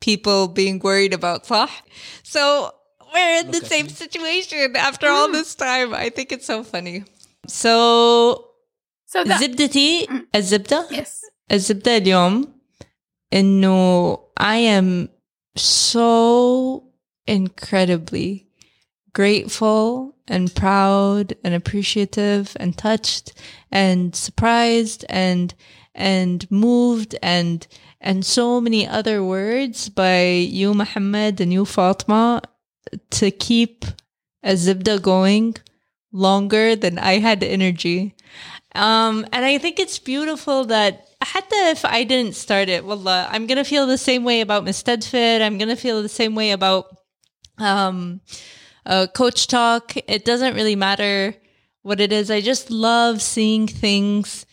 People being worried about صح? So we're in the Okay. same situation after all this time. I think it's so funny. So so that زبدتي الزبدة yes الزبدة اليوم إنه I am so incredibly grateful and proud and appreciative and touched and surprised and and moved and and so many other words by you Muhammad and you Fatma to keep a Zibda going longer than I had energy. Um, and I think it's beautiful that hatta if I didn't start it, wallah, I'm gonna feel the same way about Mustadfir. I'm gonna feel the same way about um, uh, coach talk. It doesn't really matter what it is. I just love seeing things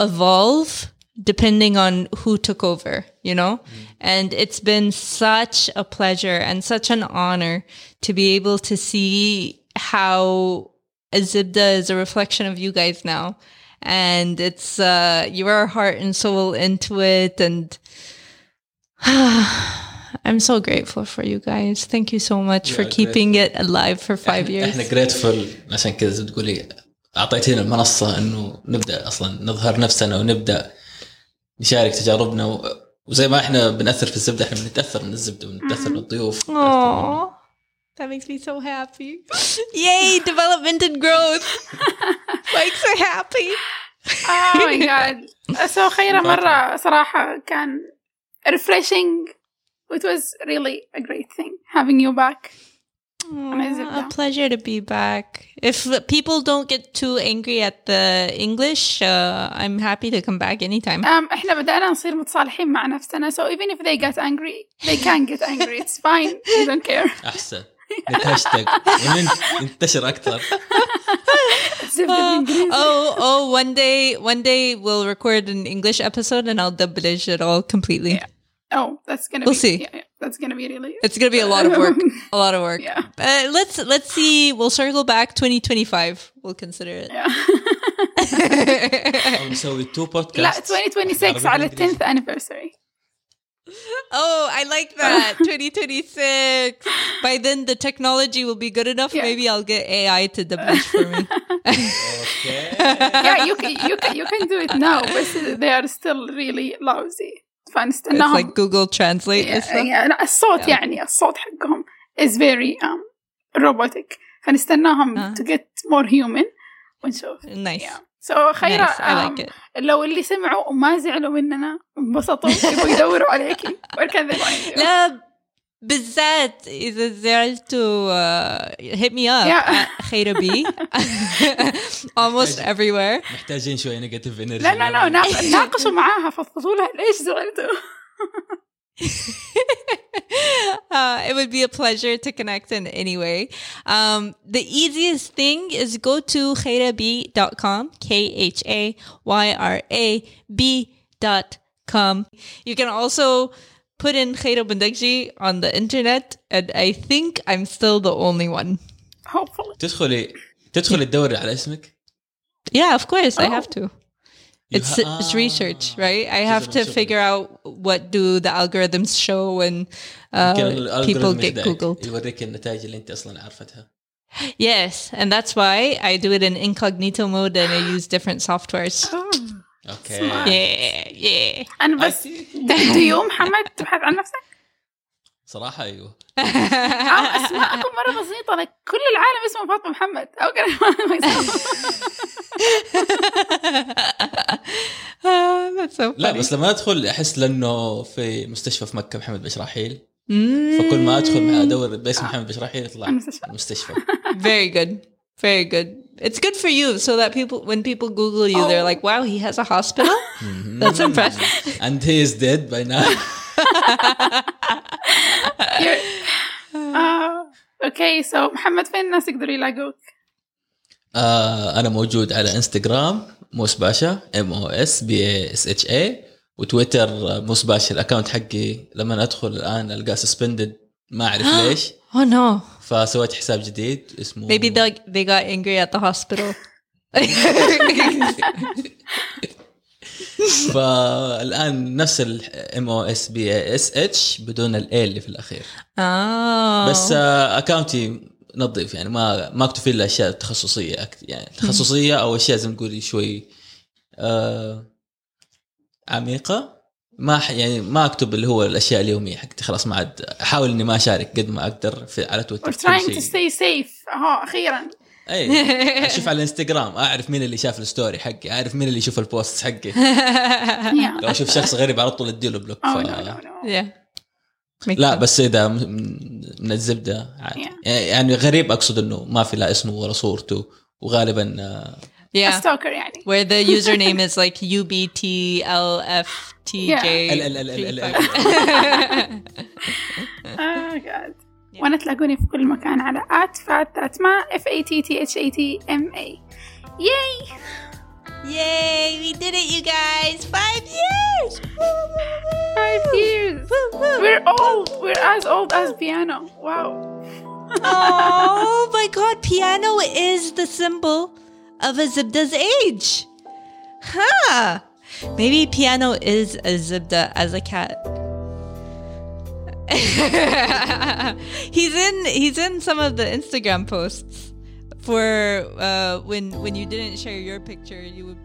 evolve depending on who took over, you know? And it's been such a pleasure and such an honor to be able to see how Azibda is a reflection of you guys now. And it's, uh, your heart and soul into it. And I'm so grateful for you guys. Thank you so much We for are keeping it alive for five إحنا- years. احنا جريتفul عشان كذا زي ما تقولي اعطيتينا المنصه انه نبدا اصلا نظهر نفسنا ونبدا نشارك تجاربنا و... وزي ما إحنا بناثر في الزبده إحنا بنتاثر من الزبده ونتاثر من الضيوف. That makes me so happy. Yay, development and growth. Mike's so happy. oh my god so خيرة مرة صراحة كان refreshing it was really a great thing having you back a pleasure to be back. If people don't get too angry at the English, uh, I'm happy to come back anytime. um, احنا بدأنا نصير متصالحين مع نفسنا so even if they get angry they can get angry it's fine we don't care احسن نتهاشتاج وننتشر اكثر زبدة بالإنجليزي. oh, oh, one day, one day we'll record an English episode and I'll dublish it all completely. Yeah. oh that's gonna We'll be see. yeah, yeah, that's gonna be really It's gonna be a lot of work. A lot of work. Yeah. Uh, let's let's see. We'll circle back 2025. We'll consider it. yeah. او نسوي تو لا بودكاست 2026 على 10th anniversary Oh, I like that. 2026. By then, the technology will be good enough. Yeah. Maybe I'll get AI to double for me. اوكي yeah you can you can you can do it now but they are still really lousy It's فنستناهم like Google Translate. Yeah, yeah, لا، الصوت يعني الصوت حقهم is very um, robotic فنستناهم آه. to get more human ونشوف Nice. yeah. so خيرة Nice. I like um, it. لو اللي سمعوا وما زعلوا مننا انبسطوا يبغوا يدوروا عليكي لا بالذات إذا زعلتوا uh, hit me up Yeah. at خيرة بي almost everywhere. محتاجين شويه نيجاتيف انرجي لا لا لا نا- ناقشوا معاها فضفضوا لها ليش زعلتوا uh, it would be a pleasure to connect in any way. Um, the easiest thing is go to khairab.com, K H A Y R A B.com. You can also put in Khaira Bundagji on the internet, and I think I'm still the only one. hopefully تدخلي تدخلي تدوري على اسمك Yeah, of course, I Oh. have to. You It's ha- it's Ah. research, right? I Just have a to research. figure out what do the algorithms show when uh, يمكن people الالجوريثم get يخدعك، googled. يوريك النتائج اللي انت اصلا عارفتها Yes, and that's why I do it in incognito mode and I use different softwares. أوكي. ياه أنا بس تهدي يوم حمد تبحث عن نفسك؟ صراحة أيوه. اسماءكم مرة بسيطة أنا كل العالم اسمه فاطمة محمد. أو لا بس لما أدخل أحس لأنه في مستشفى في مكة محمد بشراحيل فكل ما أدخل ادور باسم محمد بشراحيل يطلع المستشفى. فيري جود فيري جود It's good for you so that people, when people Google you, they're Oh. like, "Wow, he has a hospital." That's impressive. and he is dead by now اوكي سو محمد فين الناس يقدروا يلاقوك؟ آه انا موجود على انستغرام موس باشا ام او اس بي اي اس اتش اي وتويتر آه، موس باشا الاكونت حقي لما ادخل الان القاه سسبندد ما اعرف ليش Oh no. فسويت حساب جديد اسمه Maybe they they got angry at the hospital. فالآن نفس الام أو اس بي اس اتش بدون الاي اللي في الأخير oh. بس آه، اكاونتي نظيف يعني ما ما اكتب فيه إلا أشياء تخصصية يعني تخصصية أو أشياء زي ما تقولي شوي آه عميقة ما ح- يعني ما أكتب اللي هو الأشياء اليومية حقتي. خلاص ما عاد أحاول إني ما أشارك قد ما أقدر في على تويتر trying to stay safe. اهو أخيرا. اي أشوف على الانستغرام أعرف مين اللي شاف الستوري حقي أعرف مين اللي يشوف البوست حقي. لو أشوف شخص غريب على طول اديله بلوك oh ف... no no no. لا. بس إذا من الزبدة عادي Yeah. يعني غريب أقصد إنه ما في لا اسمه ولا صورته وغالبا آه، yeah. ستوكر يعني Where the username is like U B T L F T J. ال- ال- ال- ال- ال- oh god وانا تلاقوني في كل مكان على at fat تاتما f a t t h a t m a yay Yay! We did it, you guys! Five years! five years we're old we're as old as piano wow oh my god, piano is the symbol of a Zibda's age. Huh. Maybe piano is a Zibda as a cat. he's in he's in some of the Instagram posts for uh, when when you didn't share your picture, you would